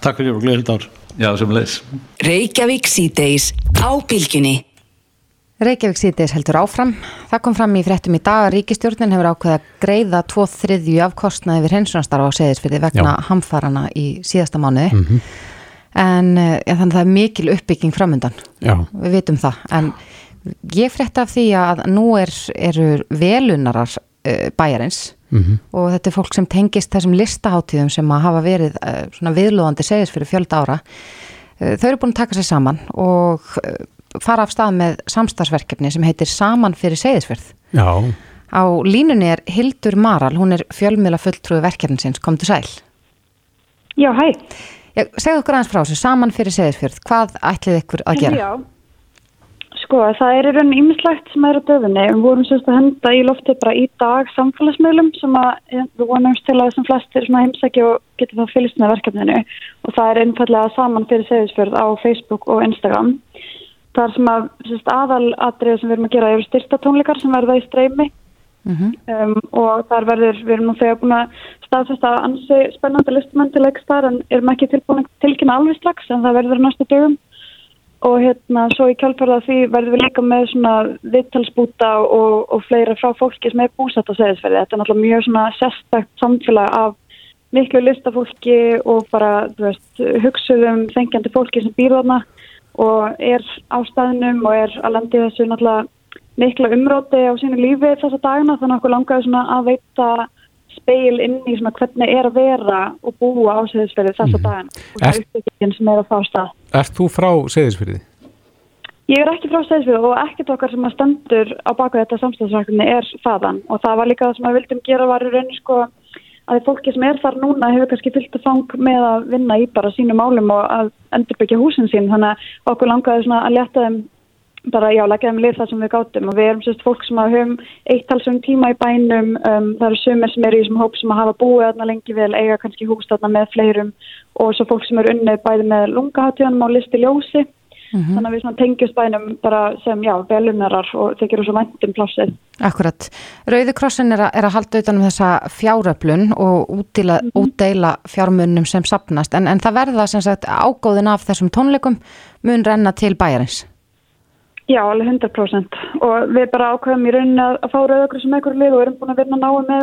Takk fyrir og gleðilegt ár. Já, sem leis. Reykjavík síðdeis á bylginni. Reykjavík síðdeis heldur áfram. Það kom fram í fréttum í dag að ríkistjórnin hefur ákveða greiða tvo þriðju af kostnaði við hensunastarfa á seðisfyrði vegna Já. hamfarana í síðasta mánuði. Mm -hmm. En eh, ja, þannig að það er mikil uppbygging framöndan. Já. Við vitum það. En ég frétti af því að nú er, eru velunarar uh, bæjarins mm -hmm. og þetta er fólk sem tengist þessum listaháttíðum sem að hafa verið uh, viðlóðandi segis fyrir fjölda ára þau eru búin að taka sér saman og fara af stað með samstagsverkefni sem heitir Saman fyrir segisfjörð Já. Á línunni er Hildur Maral, hún er fjölmjöla fulltrúi verkefninsins, kom til sæl. Já, hæ. Segð okkur aðeins frá þessu, Saman fyrir segisfjörð hvað ætlið ykkur að gera? Já. Sko það er í raun ímislegt sem er á döfinni. Við vorum sérst að henda í lofti bara í dag samfélagsmiðlum sem að við vonumst til að sem flestir heimsækja og geta það fylgst með verkefninu. Og það er einfallega saman fyrir segisfjörð á Facebook og Instagram. Það er sem að sérst, aðaladrið sem við erum að gera eru styrtatónleikar sem verða í streymi mm -hmm. um, og þar verður, við erum nú þegar búin að staðfesta ansi spennandi listmenn til leikstar en erum ekki tilbúin að tilkynna alveg strax en það verður næstu dögum og hérna svo í kjálfarða því verðum við líka með svona vittalsbúta og, og fleira frá fólki sem er búsett á segðisferði. Þetta er náttúrulega mjög svona sérstakt samfélag af miklu listafólki og bara, þú veist, hugsuðum þengjandi fólki sem býr þarna og er á staðinum og er að landi þessu náttúrulega mikla umróti á sínu lífi þessa dagina þannig að okkur langaði svona að veita speil inn í svona hvernig er að vera og búa á segðisferði þessa mm. dagina og það er uppbyggingin sem er að fá stað. Ert þú frá segðisferði? Ég er ekki frá segðisferði og ekkert okkar sem að stendur á baka þetta samstæðsverkefni er þaðan og það var líka það sem við vildum gera var í rauninu sko að fólki sem er þar núna hefur kannski fyllt að fang með að vinna í bara sínum málum og að endurbyggja húsin sín. Þannig að okkur langaði svona að leta þeim bara já, leggjaðum lið það sem við gátum. Og við erum sérst fólk sem að höfum eittalsum tíma í bænum, um, það eru sumir sem eru í þessum hóp sem hafa búið þarna lengi vel, eiga kannski hús þarna með fleirum. Og svo fólk sem eru unnið bæði með lungaháttíðanum á listi ljósi mm -hmm. þannig að við tengjast bænum bara sem já, velunarar og eru svo vendum plássið. Akkurat. Rauðikrossin er, er að halda utanum þessa fjáröflun og útdeila, mm -hmm. útdeila fjármunum sem sapnast en, en það verða sem sagt ágóðin af þessum tónleikum mun renna til bæjarins. Já, alveg 100% og við bara ákveðum í rauninni að, fá rauðakrið sem ekkur lið og erum búin að verna náðu með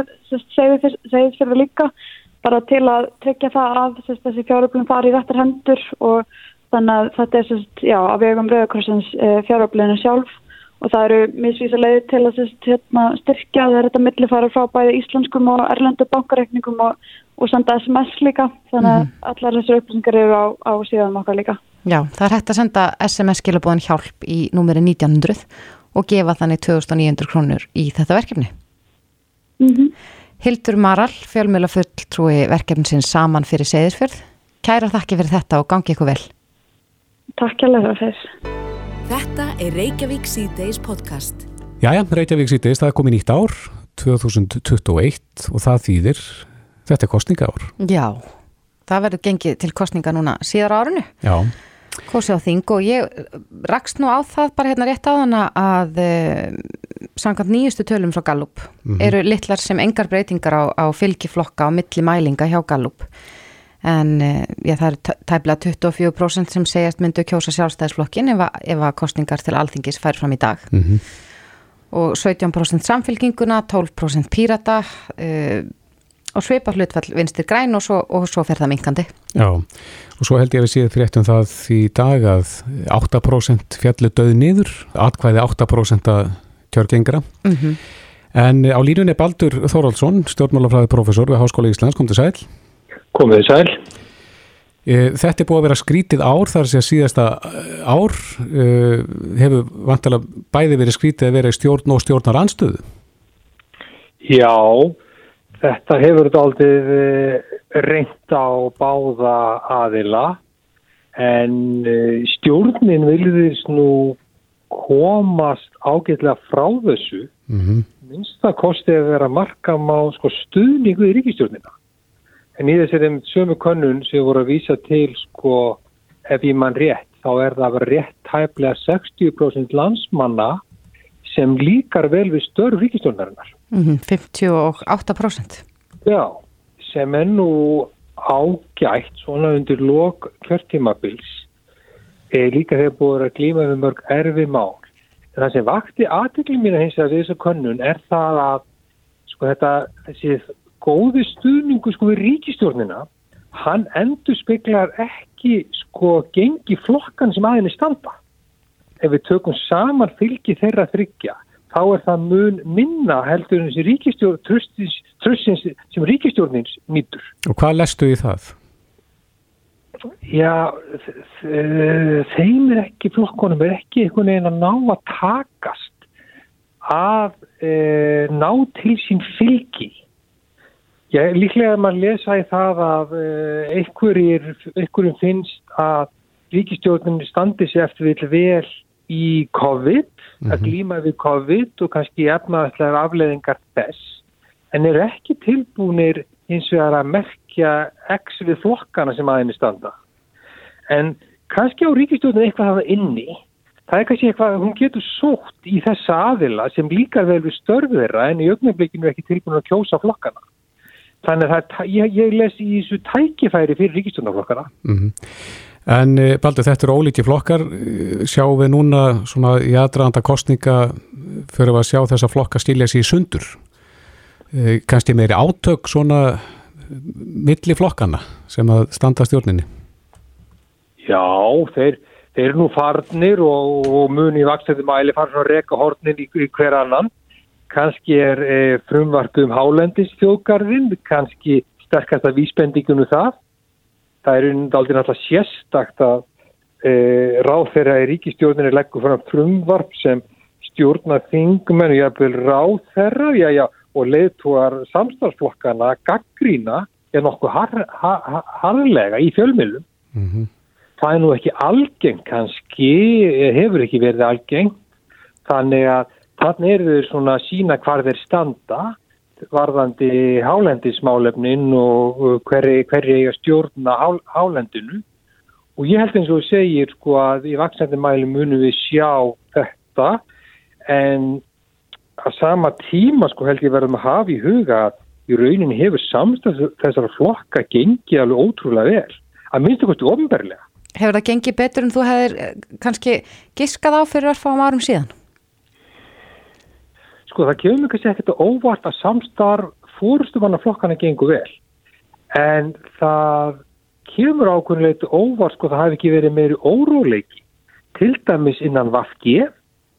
segðisfjörðu líka bara til að tryggja það að þessi fjáröflun fari í réttar hendur og þannig að þetta er sérst, já, að vegum Rauðakrossins e, eh, fjáröfluninu sjálf og það eru misvísa leiði til að sérst, hérna, styrkja þegar þetta milli fara frá bæði íslenskum og erlendu bankareikningum og, og senda SMS líka þannig að mm allar þessar upplýsingar eru á, á síðan okkar líka. Já, það er hægt að senda SMS skilabóðin hjálp í númeri 1900 og gefa þannig 2900 krónur í þetta verkefni. Mm -hmm. Hildur Maral, fjölmjöla fulltrúi verkefnsins saman fyrir Seyðisfjörð. Kæra þakki fyrir þetta og gangi ykkur vel. Takk það fyrir. Þetta er Reykjavík C-Days podcast. Jæja, Reykjavík C-Days, það er komið nýtt ár, 2021 og það þýðir, þetta er kostninga ár. Já, það verður gengið til kostninga núna síðar árunu. Já kosi á þing og ég rakst nú á það bara hérna rétt á hana að e, samkvæmt nýjustu tölum frá Gallup mm -hmm. eru litlar sem engar breytingar á, á fylgiflokka á milli mælinga hjá Gallup en e, já, það eru tæmlega 24% sem segjast myndu kjósa sjálfstæðisflokkin ef, ef að kostningar til alþingis fær fram í dag mm -hmm. og 17% samfylginguna 12% pírata e, og sveipa hlutfall vinstir græn og svo, og svo fer það minkandi Já Og svo held ég að við séum eftir það í dag að 8% fjallu döð niður, atkvæði 8% að kjörgengra. Mm -hmm. En á línunni er Baldur Þóraldsson, stjórnmálafræði profesor við Háskóla Íslands, kom til sæl. Komið sæl. E, þetta er búið að vera skrítið ár, þar að síðasta ár hefur vantilega bæði verið skrítið að vera í stjórn og stjórnar anstöðu. Já, Þetta hefur aldrei reynt á báða aðila en stjórnin vilðist nú komast ágætlega frá þessu mm -hmm. minnst það kosti að vera markam á sko, stuðningu í ríkistjórnina en í þessari sömu könnun sem voru að vísa til sko ef ég mann rétt þá er það að vera rétt tæplega 60% landsmanna sem líkar vel við störf ríkistjórnarinnar. Mm -hmm, 58%? Já, sem er nú ágætt svona undir lok kjörtímabils er líka þegar búið að glíma við mörg erfi mál. En það sem vakti aðtökli mín að hins að þessu könnun er það að sko þetta, þessi góði stuðningu sko við ríkistjórnina hann endur speklar ekki sko gengi flokkan sem aðeins standa ef við tökum saman fylgi þeirra þryggja þá er það mun minna heldur en þessi ríkistjórn tröstins sem ríkistjórnins nýtur. Og hvað lestu í það? Já, þeim er ekki flokkonum, er ekki einhvern veginn að ná að takast að e, ná til sín fylgi. Já, líklega að maður lesa í það að e, einhverjum finnst að ríkistjórnum standi sér eftir vil vel í COVID, mm -hmm. að mhm. glýma við COVID og kannski efnaðslegar afleðingar þess, en eru ekki tilbúinir eins og að merkja x við flokkana sem aðeins standa. En kannski á ríkistjóðin eitthvað hafa inni, það er kannski eitthvað, hún getur sótt í þessa aðila sem líkar vel við störfverða en í ögnablikinu ekki tilbúin að kjósa flokkana. Þannig að ég, ég les í þessu tækifæri fyrir ríkistjóðnaflokkana. Mm -hmm. En eh, Baldur, þetta eru ólíki flokkar, eh, sjáum við núna svona í aðdraðanda kostninga fyrir að sjá þessa flokka stílja sér í sundur. Eh, Kanski meiri átök svona milli flokkana sem að standa stjórninni? Já, þeir, þeir eru nú farnir og, og muni í vakstöðum æli farnir að reka hornin í, í hver annan. Kanski er e, frumvartu um hálendis þjóðgarðin, kannski sterkast að vísbendingunum það það er aldrei náttúrulega sérstakt að e, ráð þeirra í ríkistjórnir leggur fram frumvarp sem stjórna þingmenn og jáfnveil ráð þeirra já, já, og leiðtúar samstagsflokkana gaggrína er nokkuð har, har, har, harlega í fjölmjölum. Mm -hmm. Það er nú ekki algeng kannski, hefur ekki verið algeng, þannig að þannig eru þeir svona að sína hvar þeir standa varðandi hálendismálefnin og hverri, hverri eiga stjórna hál, hálendinu og ég held eins og segir sko að í vaksandi mæli munum við sjá þetta en að sama tíma sko held ég verðum að hafa í huga að í rauninni hefur samstæð þessara flokka gengið alveg ótrúlega vel að minnstu kostu ofnberlega. Hefur það gengið betur en þú hefur eh, kannski giskað á fyrir að fá um árum síðan? Sko það kemur kannski ekkert óvart að samstarf fórstumanna flokkana gengur vel. en það kemur ákveðinleitt óvart sko það hafi ekki verið meiri óróleiki til dæmis innan Vafgi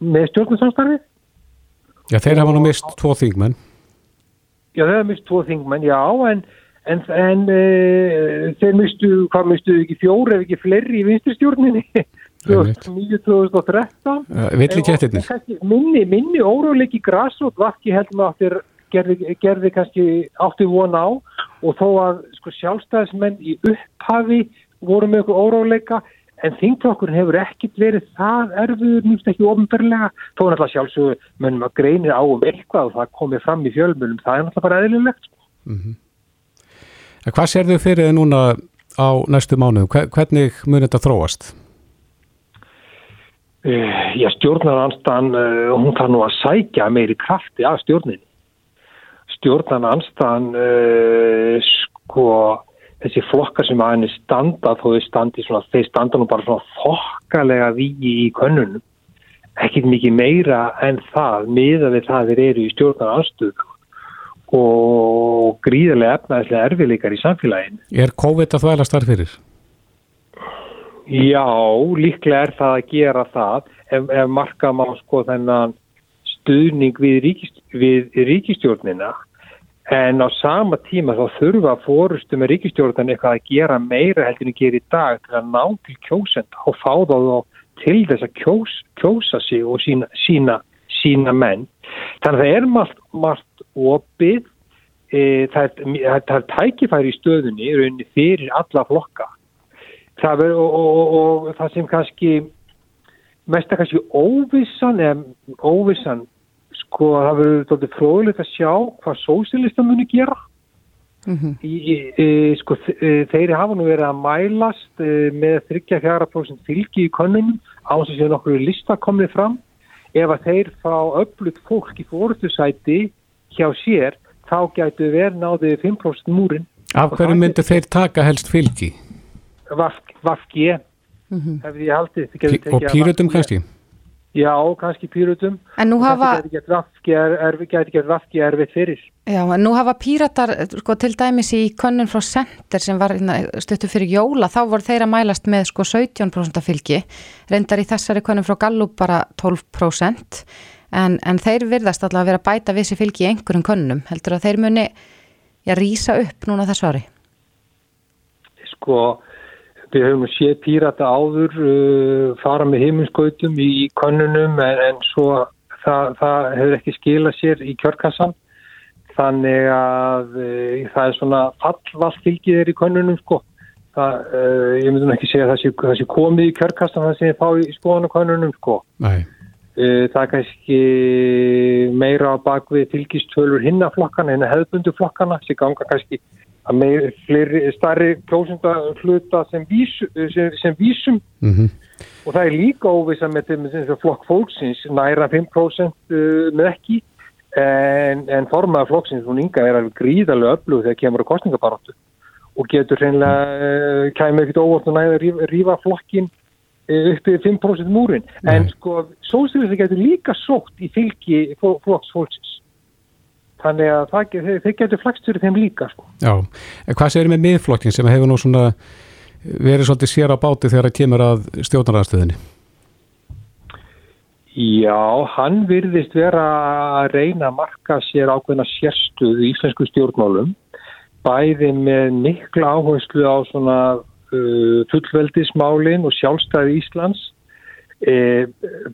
með stjórnarsamstarfið. Já, þeir hafa nú mist tvo þingmenn. Já, þeir hafa mist tvo þingmenn, já, en en, en e, þeir mistu, hvað mistu ekki fjóri ef ekki fleiri í vinstistjórninni 2009-2013 Villi kettirnir. Minni, minni óróleiki græsrót Vafgi heldur maður áttir gerði, gerði kannski átti vona á. Og þó að sko, sjálfstæðismenn í upphafi voru með okkur óráleika en þingflokkurinn hefur ekkit verið það erfiður nýmst ekki ofinberlega þó er náttúrulega sjálfsögur mönnum að greinir á um eitthvað og það komið fram í fjölmunum það er náttúrulega bara eðlilegt mm -hmm. Hvað sér þau fyrir núna á næstu mánu? Hvernig mun þetta þróast? Uh, já, stjórnaranstan uh, hún þarf nú að sækja meiri krafti af stjórninni. Stjórnan anstan uh, sko þessi flokkar sem aðeins standa þó þau standi svona, þeir standa nú bara svona þokkalega vígi í könnunum. Ekkit mikið meira en það miða við það þeir eru í stjórnan anstöð og gríðarlega efnaðislega erfiðleikar í samfélagin Er COVID að þvægla starf fyrir? Já, líklega er það að gera það ef, ef marka má sko þennan stuðning við, ríkist, við ríkistjórnina en á sama tíma þá þurfa fórustu með ríkistjórnan eitthvað að gera meira heldur en gera í dag til að ná til kjósend og fá þá til þess að kjós, kjósa sig og sína, sína, sína menn. Þannig að það er margt, margt opið, e, það, er, er tækifæri í stöðunni fyrir alla flokka það er, og, og, og, og það sem kannski mest að kannski óvissan eða óvissan sko það verður doldið fróðilegt að sjá hvað sósilista muni gera mm -hmm. í, í, sko þeir hafa nú verið að mælast e, með 34% fylgi í konunum á þess að séu nokkur lista komið fram ef að þeir fá öllut fólk í fórustusæti hjá sér þá gætu verið náðið 5% múrin Af hverju myndu þeir taka helst fylgi? Vafki mm -hmm. hefði ég haldið Og pýrutum kannski? Já, kannski pýrutum. En nú hafa... Þetta getur gett rafki erfið fyrir. Já, en nú hafa pýratar, sko, til dæmis í könnun frá Center sem var hérna, stöttu fyrir jóla, þá voru þeir að mælast með sko 17% fylgi. Reyndar í þessari könnun frá Gallup bara 12%. En, en þeir virðast alltaf að vera að bæta vissi fylgi í einhverjum könnunum. Heldur að þeir muni að rýsa upp núna þessu ári? Sko... Við höfum séð pírata áður uh, fara með heiminskautum í, í konunum en, en svo það, það hefur ekki skilað sér í kjörkassan. Þannig að uh, það er svona fallvall fylgið er í konunum sko. Það, uh, ég myndum ekki segja að það sé, það sé komið í kjörkassan það ég fá í skoðan konunum sko. Nei. Uh, það er kannski meira á bakvið fylgistölur hinnaflokkana, hinna hefðbunduflokkana sem ganga kannski að með fleri, starri klósunda hluta sem, vís, sem, sem vísum. Mm -hmm. og það er líka óvisa með þeim flokk fólksins næra 5% uh, með ekki. En, en formaða flokksins hún ynga er alveg gríðarlega öflug þegar kemur á kostningabaróttu og getur hreinlega uh, kæmið ekkert óvort og næða að rífa flokkin uh, upp í 5% múrin en sko sóstilist getur líka sótt í fylgi flokks fólksins þannig að það, þeir, þeir getur flagst fyrir þeim líka sko. Já, en hvað segir með miðflokkin sem hefur nú svona verið svolítið sér á báti þegar það kemur að stjórnarastöðinni? Já, hann virðist vera að reyna að marka sér ákveðna sérstuð í íslensku stjórnmálum bæði með mikla áherslu á svona uh, fullveldismálin og sjálfstæði Íslands e,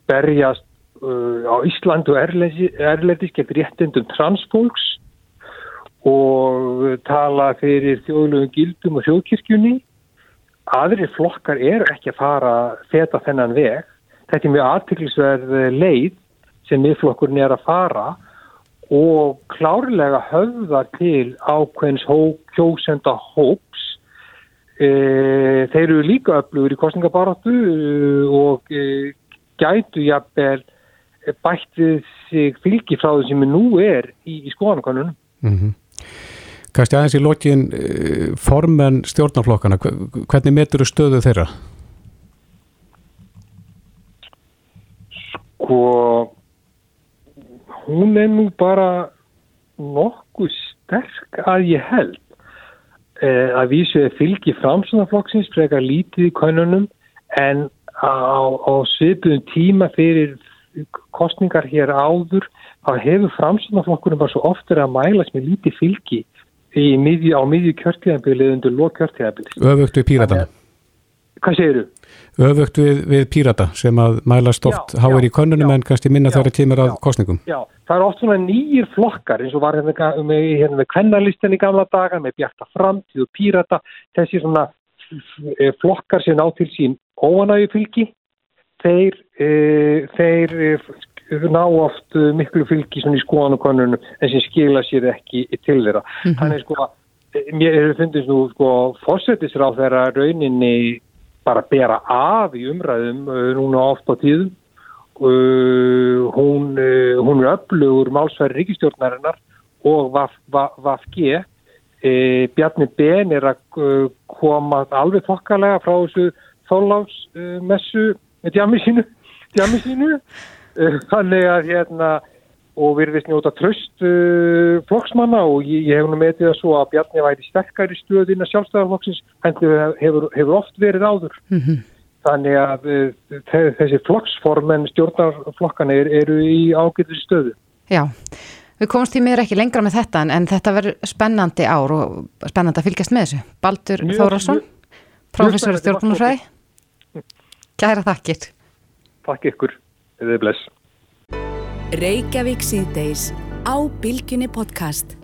berjast uh, á Ísland og Erlendis getur réttindum transfólks og tala fyrir þjóðlögum gildum og þjóðkirkjunni. Aðri flokkar eru ekki að fara þetta þennan veg. Þetta er mjög aðtiklisverð leið sem miðflokkurinn er að fara og klárlega höfða til ákveðins kjósenda hóps. E, þeir eru líka öflugur í kostningabaratu og e, gætu jafnvel bætt við sig fylgi frá það sem nú er í, í skoðanakonunum. Mm -hmm. Kæsti aðeins í lokin eh, formen stjórnarflokkana, hvernig metur þú stöðu þeirra? Sko, hún er nú bara nokkuð sterk að ég held. eh, að vísu er fylgi framsunaflokksins frekar lítið í konunum en á, á svipuðum tíma fyrir kostningar hér áður þá hefur framsunaflokkurinn bara svo oftur að mælast með lítið fylgi miðju, á miðju kjörtíðanbili undir lók kjörtíðanbili. Öfugt við píratana. Hvað segir þú? Öfugt við, við pírata sem að mælast oft háir í konunum já, en kannski minna þegar það kemur að kostningum. Já, það er oft svona nýjir flokkar eins og var hérna með, hérna með kvennalistin í gamla daga með bjarta framtíð og pírata þessi svona eh, flokkar sem ná til sín óanægi fylgi þeir, þeir e, ná oft uh, miklu fylgi í skoðanukonunum en sem skila sér ekki til þeirra. Mm -hmm. Þannig sko, eh, mér finnst nú sko fórsetisráð þeirra rauninni bara bera af í umræðum uh, núna oft á tíðum. Uh, hún, hún er öflugur málsværi ríkistjórnarinnar og VFG. E, Bjarni Ben er að koma alveg þokkalega frá þessu þóláfsmessu með djami sínu, djami sínu. Eh, þannig að hérna og virðist njóta tröst uh, flokksmanna og ég, ég hef nú metið það svo að Bjarni væri sterkari stöðin að sjálfstæðarflokksins hefur, hefur oft verið áður. Mm -hmm. þannig að uh, þessi flokksformen stjórnarflokkanir eru í ágættu stöðu. Já, við komumst í mér ekki lengra með þetta en, en þetta verður spennandi ár og spennandi að fylgjast með þessu. Baldur Þóraldsson, professor stjórnarfræði Kæra þakkir Takk ykkur Þið er bless. Reykjavík síðdeis á Bilginni podcast.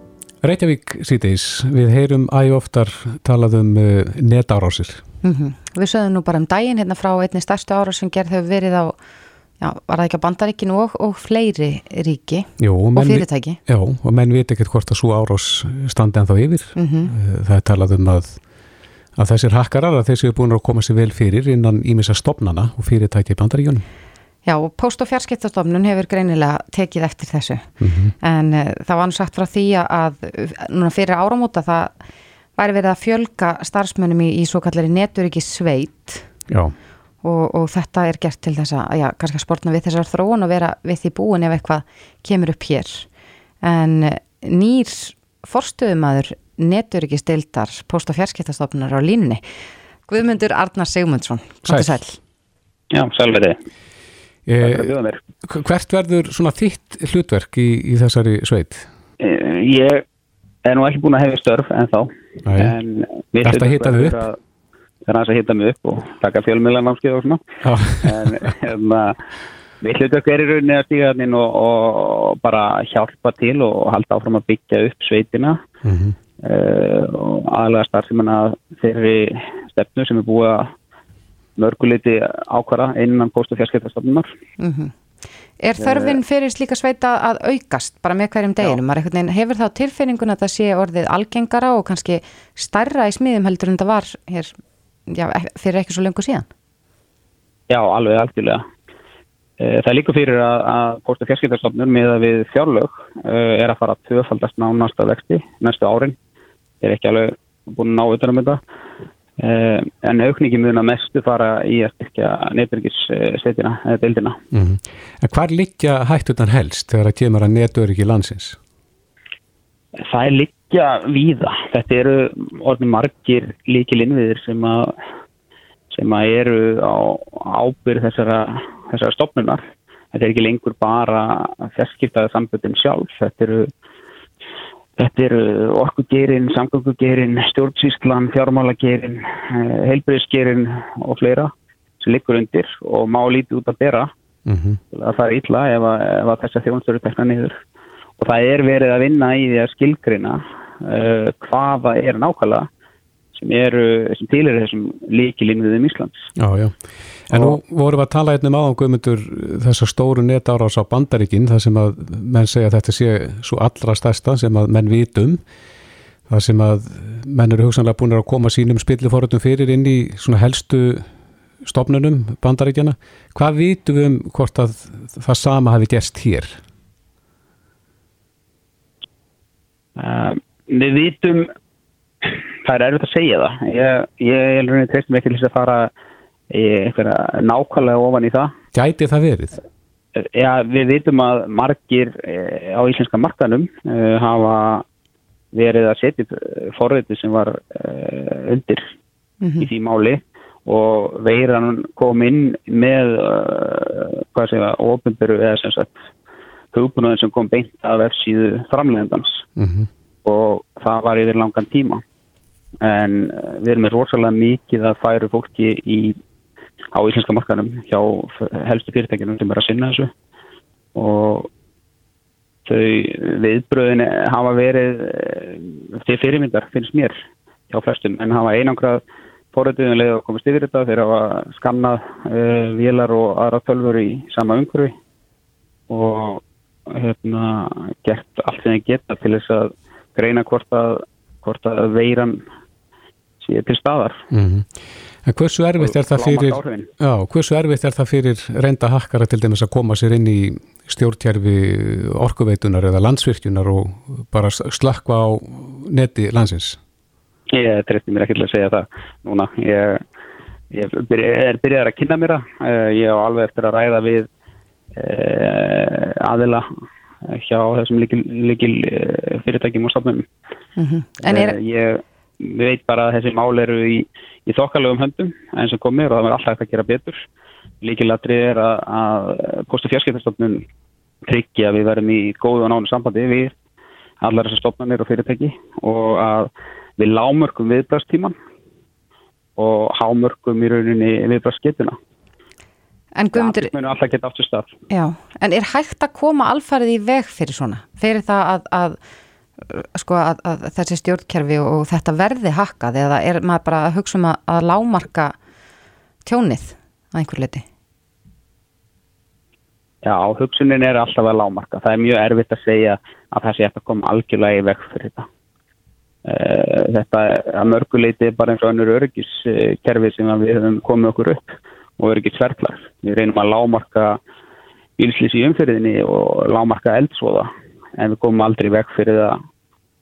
Reykjavík síðdeis, við heyrum æg oftar talað um uh, netárásir. Mm -hmm. Við sögum nú bara um daginn hérna frá einni starstu árás sem gerð hefur verið á, já, var það ekki á bandaríkinu og, og fleiri ríki Jú, og, og fyrirtæki. Já, og menn veit ekkert hvort að svo árás standi en þá yfir. Mm -hmm. Það er talað um að að þessir hakkarar að þessi er búin að koma sér vel fyrir innan ímissa stopnana og fyrirtæki í bandaríunum. Já, post- og fjarskiptastofnun hefur greinilega tekið eftir þessu mm -hmm. en uh, það var nú sagt frá því að núna fyrir áramóta það væri verið að fjölga starfsmönnum í, í svo kallari neturiki sveit og, og þetta er gert til þess að, já, kannski að sportna við þessar þróun og vera við því búin ef eitthvað kemur upp hér en nýr forstöðumadur neturiki stildar post- og fjarskiptastofnunar á línunni. Guðmundur Arnar Sigmundsson Sæl. Já, sælverið Eh, hvert verður svona þitt hlutverk í, í þessari sveit? Eh, ég er nú ekki búin að hefja störf en þá Er þetta að hita þau upp? Það er að hita mig upp og taka fjölmjölanámskið og svona. En hérna Mitt hlutverk er í rauninni að stíga þannig og, og bara hjálpa til og halda áfram að byggja upp sveitina. Mm -hmm. Uh, og aðlega starfsefnum að þeirri stefnu sem er búið að mörguleiti ákvara einan post- og fjarskiptastofnunar. Mm -hmm. Er þörfinn fyrir slíka sveita að aukast bara með hverjum deginum? Hefur þá tilfinningun að það sé orðið algengara og kannski starra í smiðum heldur en það var hér, já, fyrir ekki svo lengur síðan? Já, alveg algjörlega. Eh, það er líka fyrir að, að post- og fjarskiptastofnur með að við fjárlög eh, er að fara að töfaldast nánast að vexti næstu árin. Er ekki alveg búin að ná auðvitað um þetta Eh, en aukningi mun að mestu fara í að styrkja netverkissveitina eða bildina. Mm -hmm. En hvað liggja hættunar helst þegar það kemur að netverki landsins? Það er liggja víða. Þetta eru orðin margir líkil innviðir sem að sem að eru á ábyrð þessara, þessara stopnunar. Þetta er ekki lengur bara fjarskiptaði samböldin sjálf. Þetta eru Þetta eru orkugerin, samgöngugerin, stjórnsísklan, fjármálagerin, eh, heilbreyðsgerin og fleira sem liggur undir og má lítið út að bera. Mm -hmm. að það er illa ef að, ef að þessa þjónstöru tekna niður. Og það er verið að vinna í því að skilgrina uh, hvaða er nákvæmlega sem eru, sem til er þessum líkilinniðum Íslands. Já, já. En og, nú vorum við að tala einnum áðan guðmundur þessar stóru netárás á bandaríkinn, það sem að menn segja að þetta sé svo allra stærsta sem að menn vitum, það sem að menn eru hugsanlega búin að koma sínum spilliforöldum fyrir inn í svona helstu stopnunum bandaríkjana. Hvað vitum við um hvort að það sama hafi gerst hér? Uh, við vitum það er erfitt að segja það ég, ég er rauninni treystum ekki til að fara eitthvað nákvæmlega ofan í það Gæti það verið? Já, við vitum að margir eh, á íslenska markanum uh, hafa verið að setja forriði sem var uh, undir mm -hmm. í því máli og veiran kom inn með uh, hvað segja, ofinberu eða sem sagt hugbúnaðin sem kom beint af F-síðu framlegandans mm -hmm. og það var yfir langan tíma en við erum með rosalega mikið að færu fólki í, á íslenska markanum hjá helstu fyrirtækjunum sem er að sinna þessu. Og þau viðbröðin hafa verið eh, til fyrirmyndar finnst mér hjá flestum. En hafa einangrað fórötuðinlega að komast yfir þetta. Þeir hafa skannað uh, vélar og aðra tölfur í sama umhverfi. Og hérna, gert allt sem þeir geta til þess að greina hvort að, hvort að veiran sé til staðar mm -hmm. En hversu erfitt er það fyrir já, hversu erfitt er það fyrir reynda hakkara til dæmis að koma sér inn í stjórntjærfi orkuveitunar eða landsvirkjunar og bara slakka á neti landsins? Ég trefti mér ekki til að segja það núna. Ég, ég er byrjað að kynna mér það. Eh, ég á alveg eftir að ræða við eh, aðila hjá þessum líkil, líkil eh, fyrirtækjum og stafnum. Mm -hmm. er... Ég veit bara að þessi mál eru í, í þokkalögum höndum eins og komir og það verður alltaf að gera betur. Líkilatrið er að, að postu fjarskiptastofnun tryggja að við verðum í góðu og nánu sambandi við allar þessar stofnanir og fyrirtæki og að við lámörkum viðbrastíman og hámörkum í rauninni viðbrastgetuna En Guðmundur, ja, en er hægt að koma alfarið í veg fyrir svona? Fyrir það að, að, sko, að, að þessi stjórnkerfi og þetta verði hakkað eða er maður bara að hugsa um að lámarka tjónið að einhver liti? Já, hugsunin er alltaf að lámarka. Það er mjög erfitt að segja að það sé eftir að koma algjörlega í vekk fyrir þetta. Uh, þetta að mörguleiti er bara eins og önnur örgiskerfi sem við höfum komið okkur upp og örgisverklar. Við reynum að lámarka bílslýs í umfyrðinni og lámarka eldsvoða en við komum aldrei vekk fyrir það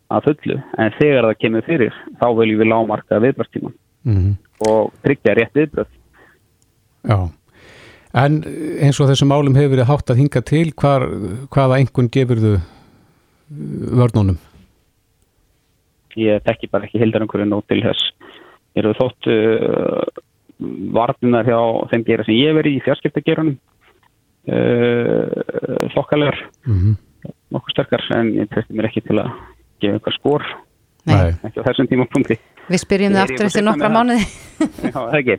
að fullu. En þegar það kemur fyrir þá viljum við lámarka viðbröðstíman mm -hmm. og tryggja rétt viðbröð. Já. En eins og þessum málum hefur verið hátt að hinga til, hvar, hvaða engun gefur þau uh, vörnunum? Ég tekki bara ekki hildar einhverju nót til þess. Ég eru þótt uh, varnunar hjá þeim gera sem ég veri í fjarskiptagerunum uh, þokkalegar mm -hmm. Nokkuð sterkar en ég tekki mér ekki til að gefa einhver skór ekki á þessum tímapunkti. Við spyrjum það aftur eftir nokkra mánuði. Já, það ekki.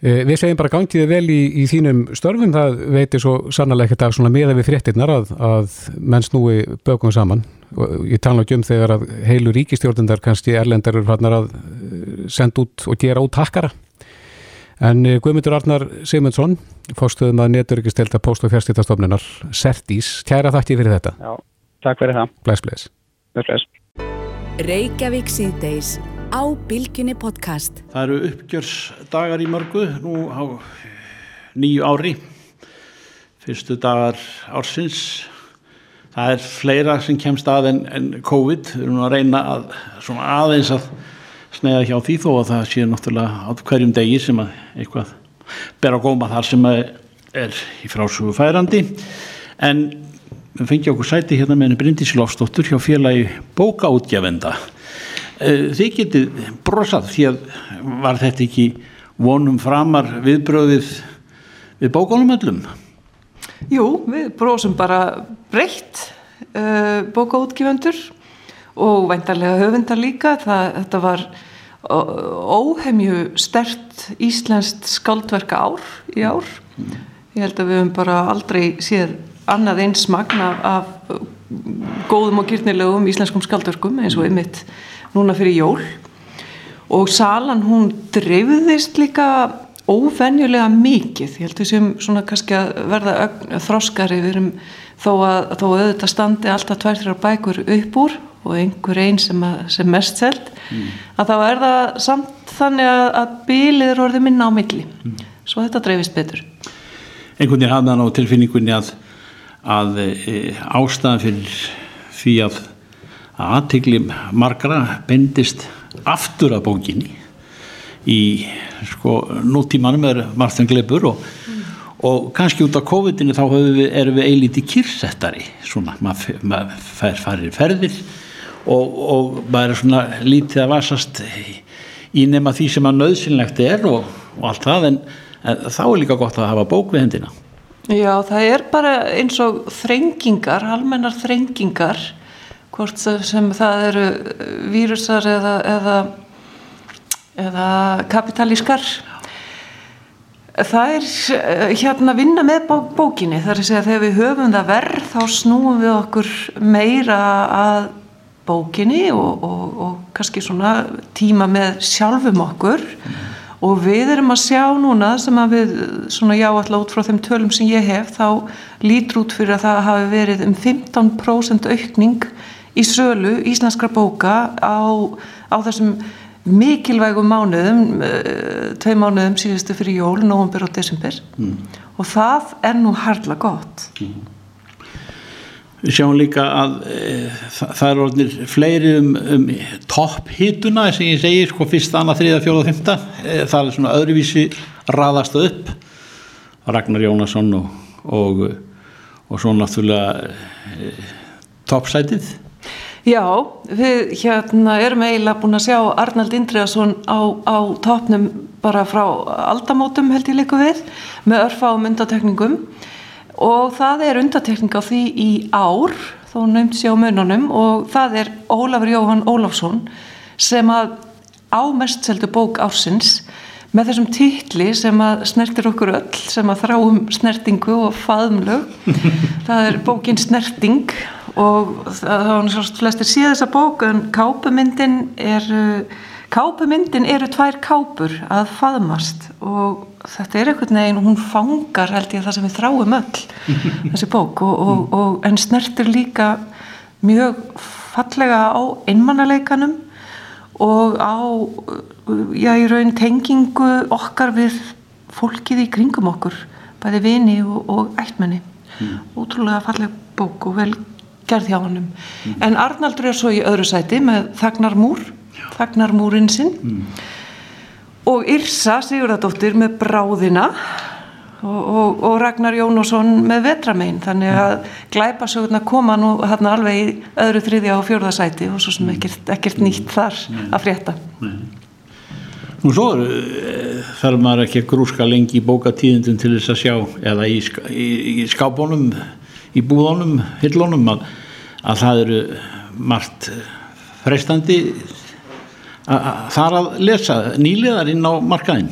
Eh, við segjum bara gangið vel í, í þínum störfum, það veitir svo sannlega ekkert af svona miða við fréttinnar að, að menn snúi bökum saman. Og ég tala ekki um þegar að heilu ríkistjórnundar kannski erlendar eru farnar að eh, senda út og gera út takkara en eh, Guðmundur Arnar Simundsson fórstuðum að neturikistelta post- og fjárstýrtastofnunar Sertís, kæra þakki fyrir þetta. Já, takk fyrir það. Bless, bless. Bless, bless. Reykjavík síðdeis á Bilginni podcast. Það eru uppgjörsdagar í mörgu nú á nýju ári fyrstu dagar ársins. Það er fleira sem kemst að en, en COVID. Við erum að reyna að aðeins að snega hjá því þó að það sé náttúrulega á hverjum degi sem að eitthvað ber á góma þar sem að er í frásögu færandi en við fengjum okkur sæti hérna með henni Bryndísilofsdóttur hjá félagi bókaútgjafenda Eh, þið getið brosað því að var þetta ekki vonum framar viðbröðið við bókónum öllum? Jú, við brosum bara breytt eh, bókaútgifendur og væntarlega höfundar líka. Það, þetta var óhemju stert íslenskt skaldverka ár í ár. Ég held að við höfum bara aldrei séð annað eins magna af góðum og gyrnilegum íslenskum skaldverkum eins og ymitt núna fyrir jól og salan hún dreifðist líka óvenjulega mikið ég held að við séum svona kannski að verða þróskari við erum þó að, þó að auðvitað standi alltaf tvær-þrjár bækur upp úr og einhver einn sem, sem mest selt mm. að þá er það samt þannig að, að bílið er orðið minna á milli mm. svo þetta dreifist betur Einhvern veginn hafði hann á tilfinningunni að, að e, ástæðan fyrir því að að aðtegli margra bendist aftur að bókinni í sko nútímanum er Martin Gleibur og, mm. Og kannski út á COVID-19 þá við, erum við eilíti kyrsettari svona, maður mað fær farir ferðir og, og maður er svona lítið að vasast í nema því sem að nöðsynlegt er og, og allt það en, en þá er líka gott að hafa bók við hendina. Já, það er bara eins og þrengingar, almennar þrengingar hvort sem það eru vírusar eða, eða, eða kapitalískar það er eh, hérna að vinna með bókinni þar er að segja að þegar við höfum það verð þá snúum við okkur meira að bókinni og, og, og kannski svona tíma með sjálfum okkur mm. og við erum að sjá núna sem að við svona já alltaf út frá þeim tölum sem ég hef þá lítur út fyrir að það hafi verið um 15% aukning í sölu íslenskra bóka á, á þessum mikilvægum mánuðum eh, tvei mánuðum síðustu fyrir jól november og desember. Mm. og það er nú hardla gott. Mm. Við sjáum líka að e, það, það er orðinir fleiri um, um topphituna sem ég segir, sko fyrsta, annað, þriða, fjóða, fymta e, það er svona öðruvísi raðast upp. Ragnar Jónasson og og, og svo náttúrulega e, toppsætið Já, við hérna erum eiginlega búin að sjá Arnald Indriðarsson á, á topnum bara frá aldamótum held ég líka við með örfa og myndatekningum. Og það er undatekning á því í ár þó nefnt sér á mununum og það er Ólafur Jóhann Ólafsson sem að ámestseldu bók ársins með þessum títli sem að snertir okkur öll sem að þráum snertingu og faðumlög það er bókin Snerting og það var náttúrulega flestir síða þessa bók en kápumyndin er kápumyndin eru tvær kápur að faðmast. Og þetta er einhvern veginn hún fangar held ég það sem við þráum öll þessi bók. Og, og, og en snertir líka mjög fallega á einmannaleikanum og á já í raun tengingu okkar við fólkið í kringum okkur bæði vini og, og ættmenni. Mm. útrúlega falleg bók og vel gerð hjá hannum mm. en Arnaldur er svo í öðru sæti með Þagnarmúr Þagnarmúrin sinn. Mm. og Yrsa Sigurðardóttir með Bráðina og, og, og Ragnar Jónusson með Vetramein þannig að glæpasögurna koma nú hérna alveg í öðru þriðja og fjörðasæti og svo sem ekkert, ekkert nýtt þar að frétta. Nú svo eh, þarf maður ekki að grúska lengi í bókatíðindum til þess að sjá eða í, í, í skábónum í búðunum, hillunum að, að það eru margt freistandi þar að lesa nýliðar inn á markaðinn.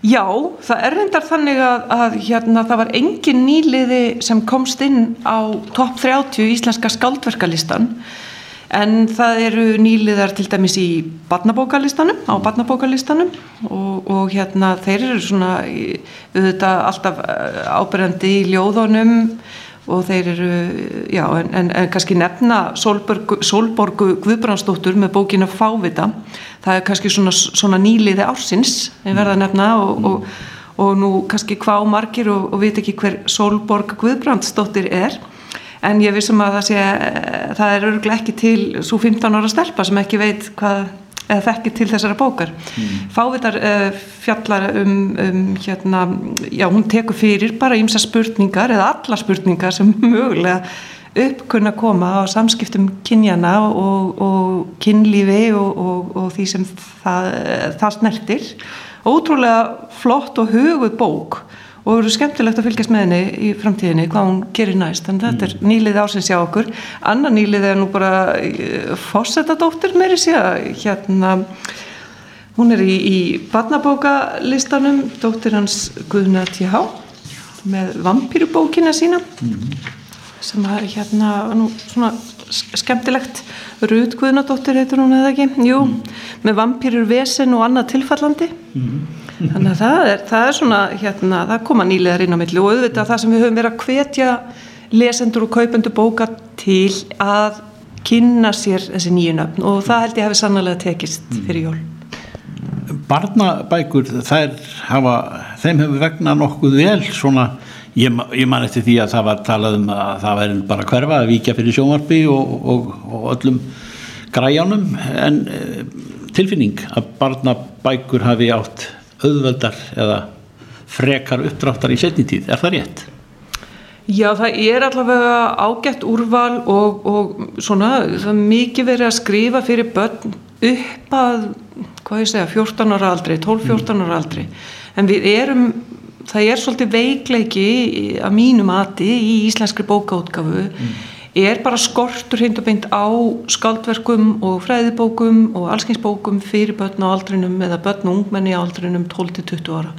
Já, það er reyndar þannig að, að hérna, það var engin nýliði sem komst inn á top 30 íslenska skaldverkalistan en það eru nýliðar til dæmis í badnabókalistanum, á badnabókalistanum og, og hérna þeir eru svona auðvitað alltaf eh, ábyrjandi í ljóðunum og þeir eru, já, en, en, en kannski nefna Solborgu, Solborgu Guðbrandsdóttur með bókina Fávita, það er kannski svona, svona nýliði ársins, við verðum að nefna og, og, og nú kannski hvað margir og, og veit ekki hver Solborg Guðbrandsdóttir er en ég vissum að það sé það er örglega ekki til svo 15 ára stelpa sem ekki veit hvað eða þekkir til þessara bókar. Mm. Fávitar uh, fjallar um, um hérna, já hún tekur fyrir bara ímsa spurningar eða alla spurningar sem mögulega uppkunna koma á samskiptum kynjana og, og kynlífi og, og, og því sem það, það snertir. Ótrúlega flott og huguð bók og eru skemmtilegt að fylgjast með henni í framtíðinni hvað hún gerir næst en þetta er mm. nýlið ásins hjá okkur annan nýlið er nú bara eh, fórsetadóttir meiri síðan hérna hún er í, í barnabókalistanum dóttir hans Guðna T.H. með vampýrubókina sína mm. sem er hérna nú svona skemmtilegt Rúd Guðnadóttir heitur hún eða ekki jú, mm. með vampýrur vesen og annað tilfallandi mm þannig að það er, það er svona hérna, það koma nýlegar inn á milli og auðvitað það sem við höfum verið að hvetja lesendur og kaupendur bóka til að kynna sér þessi nýju nöfn og það held ég hefði sannlega tekist mm. fyrir jól Barnabækur þær hafa, þeim hefur vegna nokkuð vel svona ég, ég man eftir því að það var talað um að það væri bara hverfa að vika fyrir sjónvarpi og, og, og öllum græjánum en eh, tilfinning að barnabækur hafi átt auðveldar eða frekar uppdráttar í setni tíð, er það rétt? Já, það er allavega ágætt úrval og, og svona, það er mikið verið að skrifa fyrir börn upp að, hvað ég segja, 14 ára aldrei, 12-14 ára aldrei. En við erum, það er svolítið veikleiki að mínu mati í íslenskri bókaútgafu, mm. Er bara skortur hreint og beint á skaldverkum og fræðibókum og allskynsbókum fyrir börn á aldrinum eða börn og ungmenni á aldrinum 12-20 ára.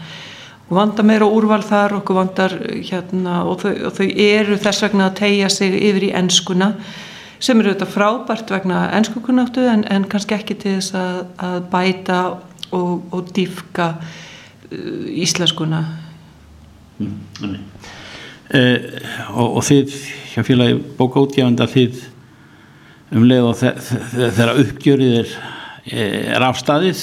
Og vanda meira úrval þar okkur vandar hérna og þau, og þau eru þess vegna að tegja sig yfir í ennskuna sem eru þetta frábært vegna ennskukunáttu en, en kannski ekki til þess að, að bæta og, og dýfka uh, íslenskuna. Mm, uh, og, og þið hjá félagi bókaútgefanda þið um leið og þeirra uppgjörið er, er afstæðið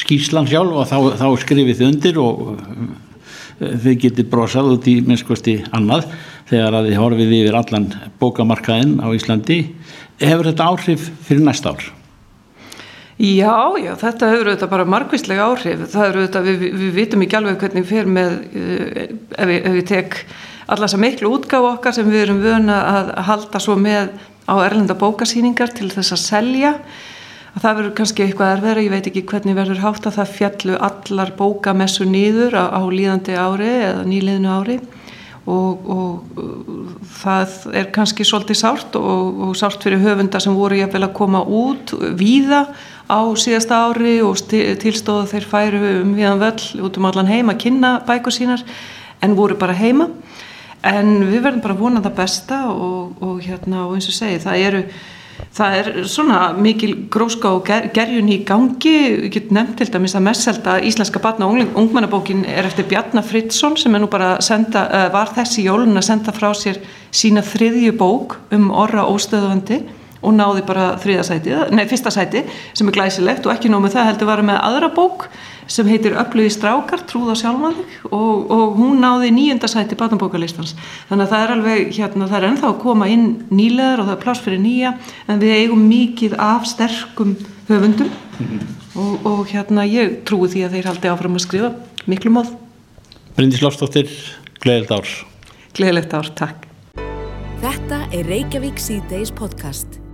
skýrslan sjálf og þá, þá skrifið þið undir og eh, þið getið brosað út í minnskosti annað þegar að þið horfið yfir allan bókamarkaðinn á Íslandi hefur þetta áhrif fyrir næsta ár? Já, já, þetta hefur auðvitað bara margvíslega áhrif það eru auðvitað, við, við vitum ekki alveg hvernig fyrir með eh, ef við, ef við tek allar þess að miklu útgáð okkar sem við erum vöna að halda svo með á erlenda bókasýningar til þess að selja. Að það verður kannski eitthvað erfæra, ég veit ekki hvernig verður hátt að það fjallu allar bókamessu nýður á, á líðandi ári eða nýliðinu ári. Og, og það er kannski svolítið sárt og, og sárt fyrir höfunda sem voru ég vel að koma út víða á síðasta ári og tilstóða þeir færu um viðan völl út um allan heim að kynna bækur sínar en voru bara heima en við verðum bara vonað það besta og, og hérna og eins og segi það eru það er svona mikil gróska og ger, gerjun í gangi. Ég get nefnt til dæmis að messelda íslenska batna og ungmennabókin er eftir Bjarnar Fridsson sem er nú bara senda, uh, var þessi jólun að senda frá sér sína þriðju bók um orra óstöðuandi og náði bara þriðasæti, nei fyrsta sæti sem er glæsilegt og ekki nómið það heldur var með aðra bók sem heitir Öflugi strákar, trúð á sjálfmaðig og, og hún náði nýjundasæti batnabókalistans. Þannig að það er alveg hérna, það er ennþá að koma inn nýlegar og það er pláss fyrir nýja en við eigum mikið af sterkum höfundum mm -hmm. og, og hérna ég trúi því að þeir haldi áfram að skrifa miklu móð. Bryndis Lofsdóttir, gleðilegt ár. Gleðilegt ár, takk. Þetta er Reykjavík C-Days podcast.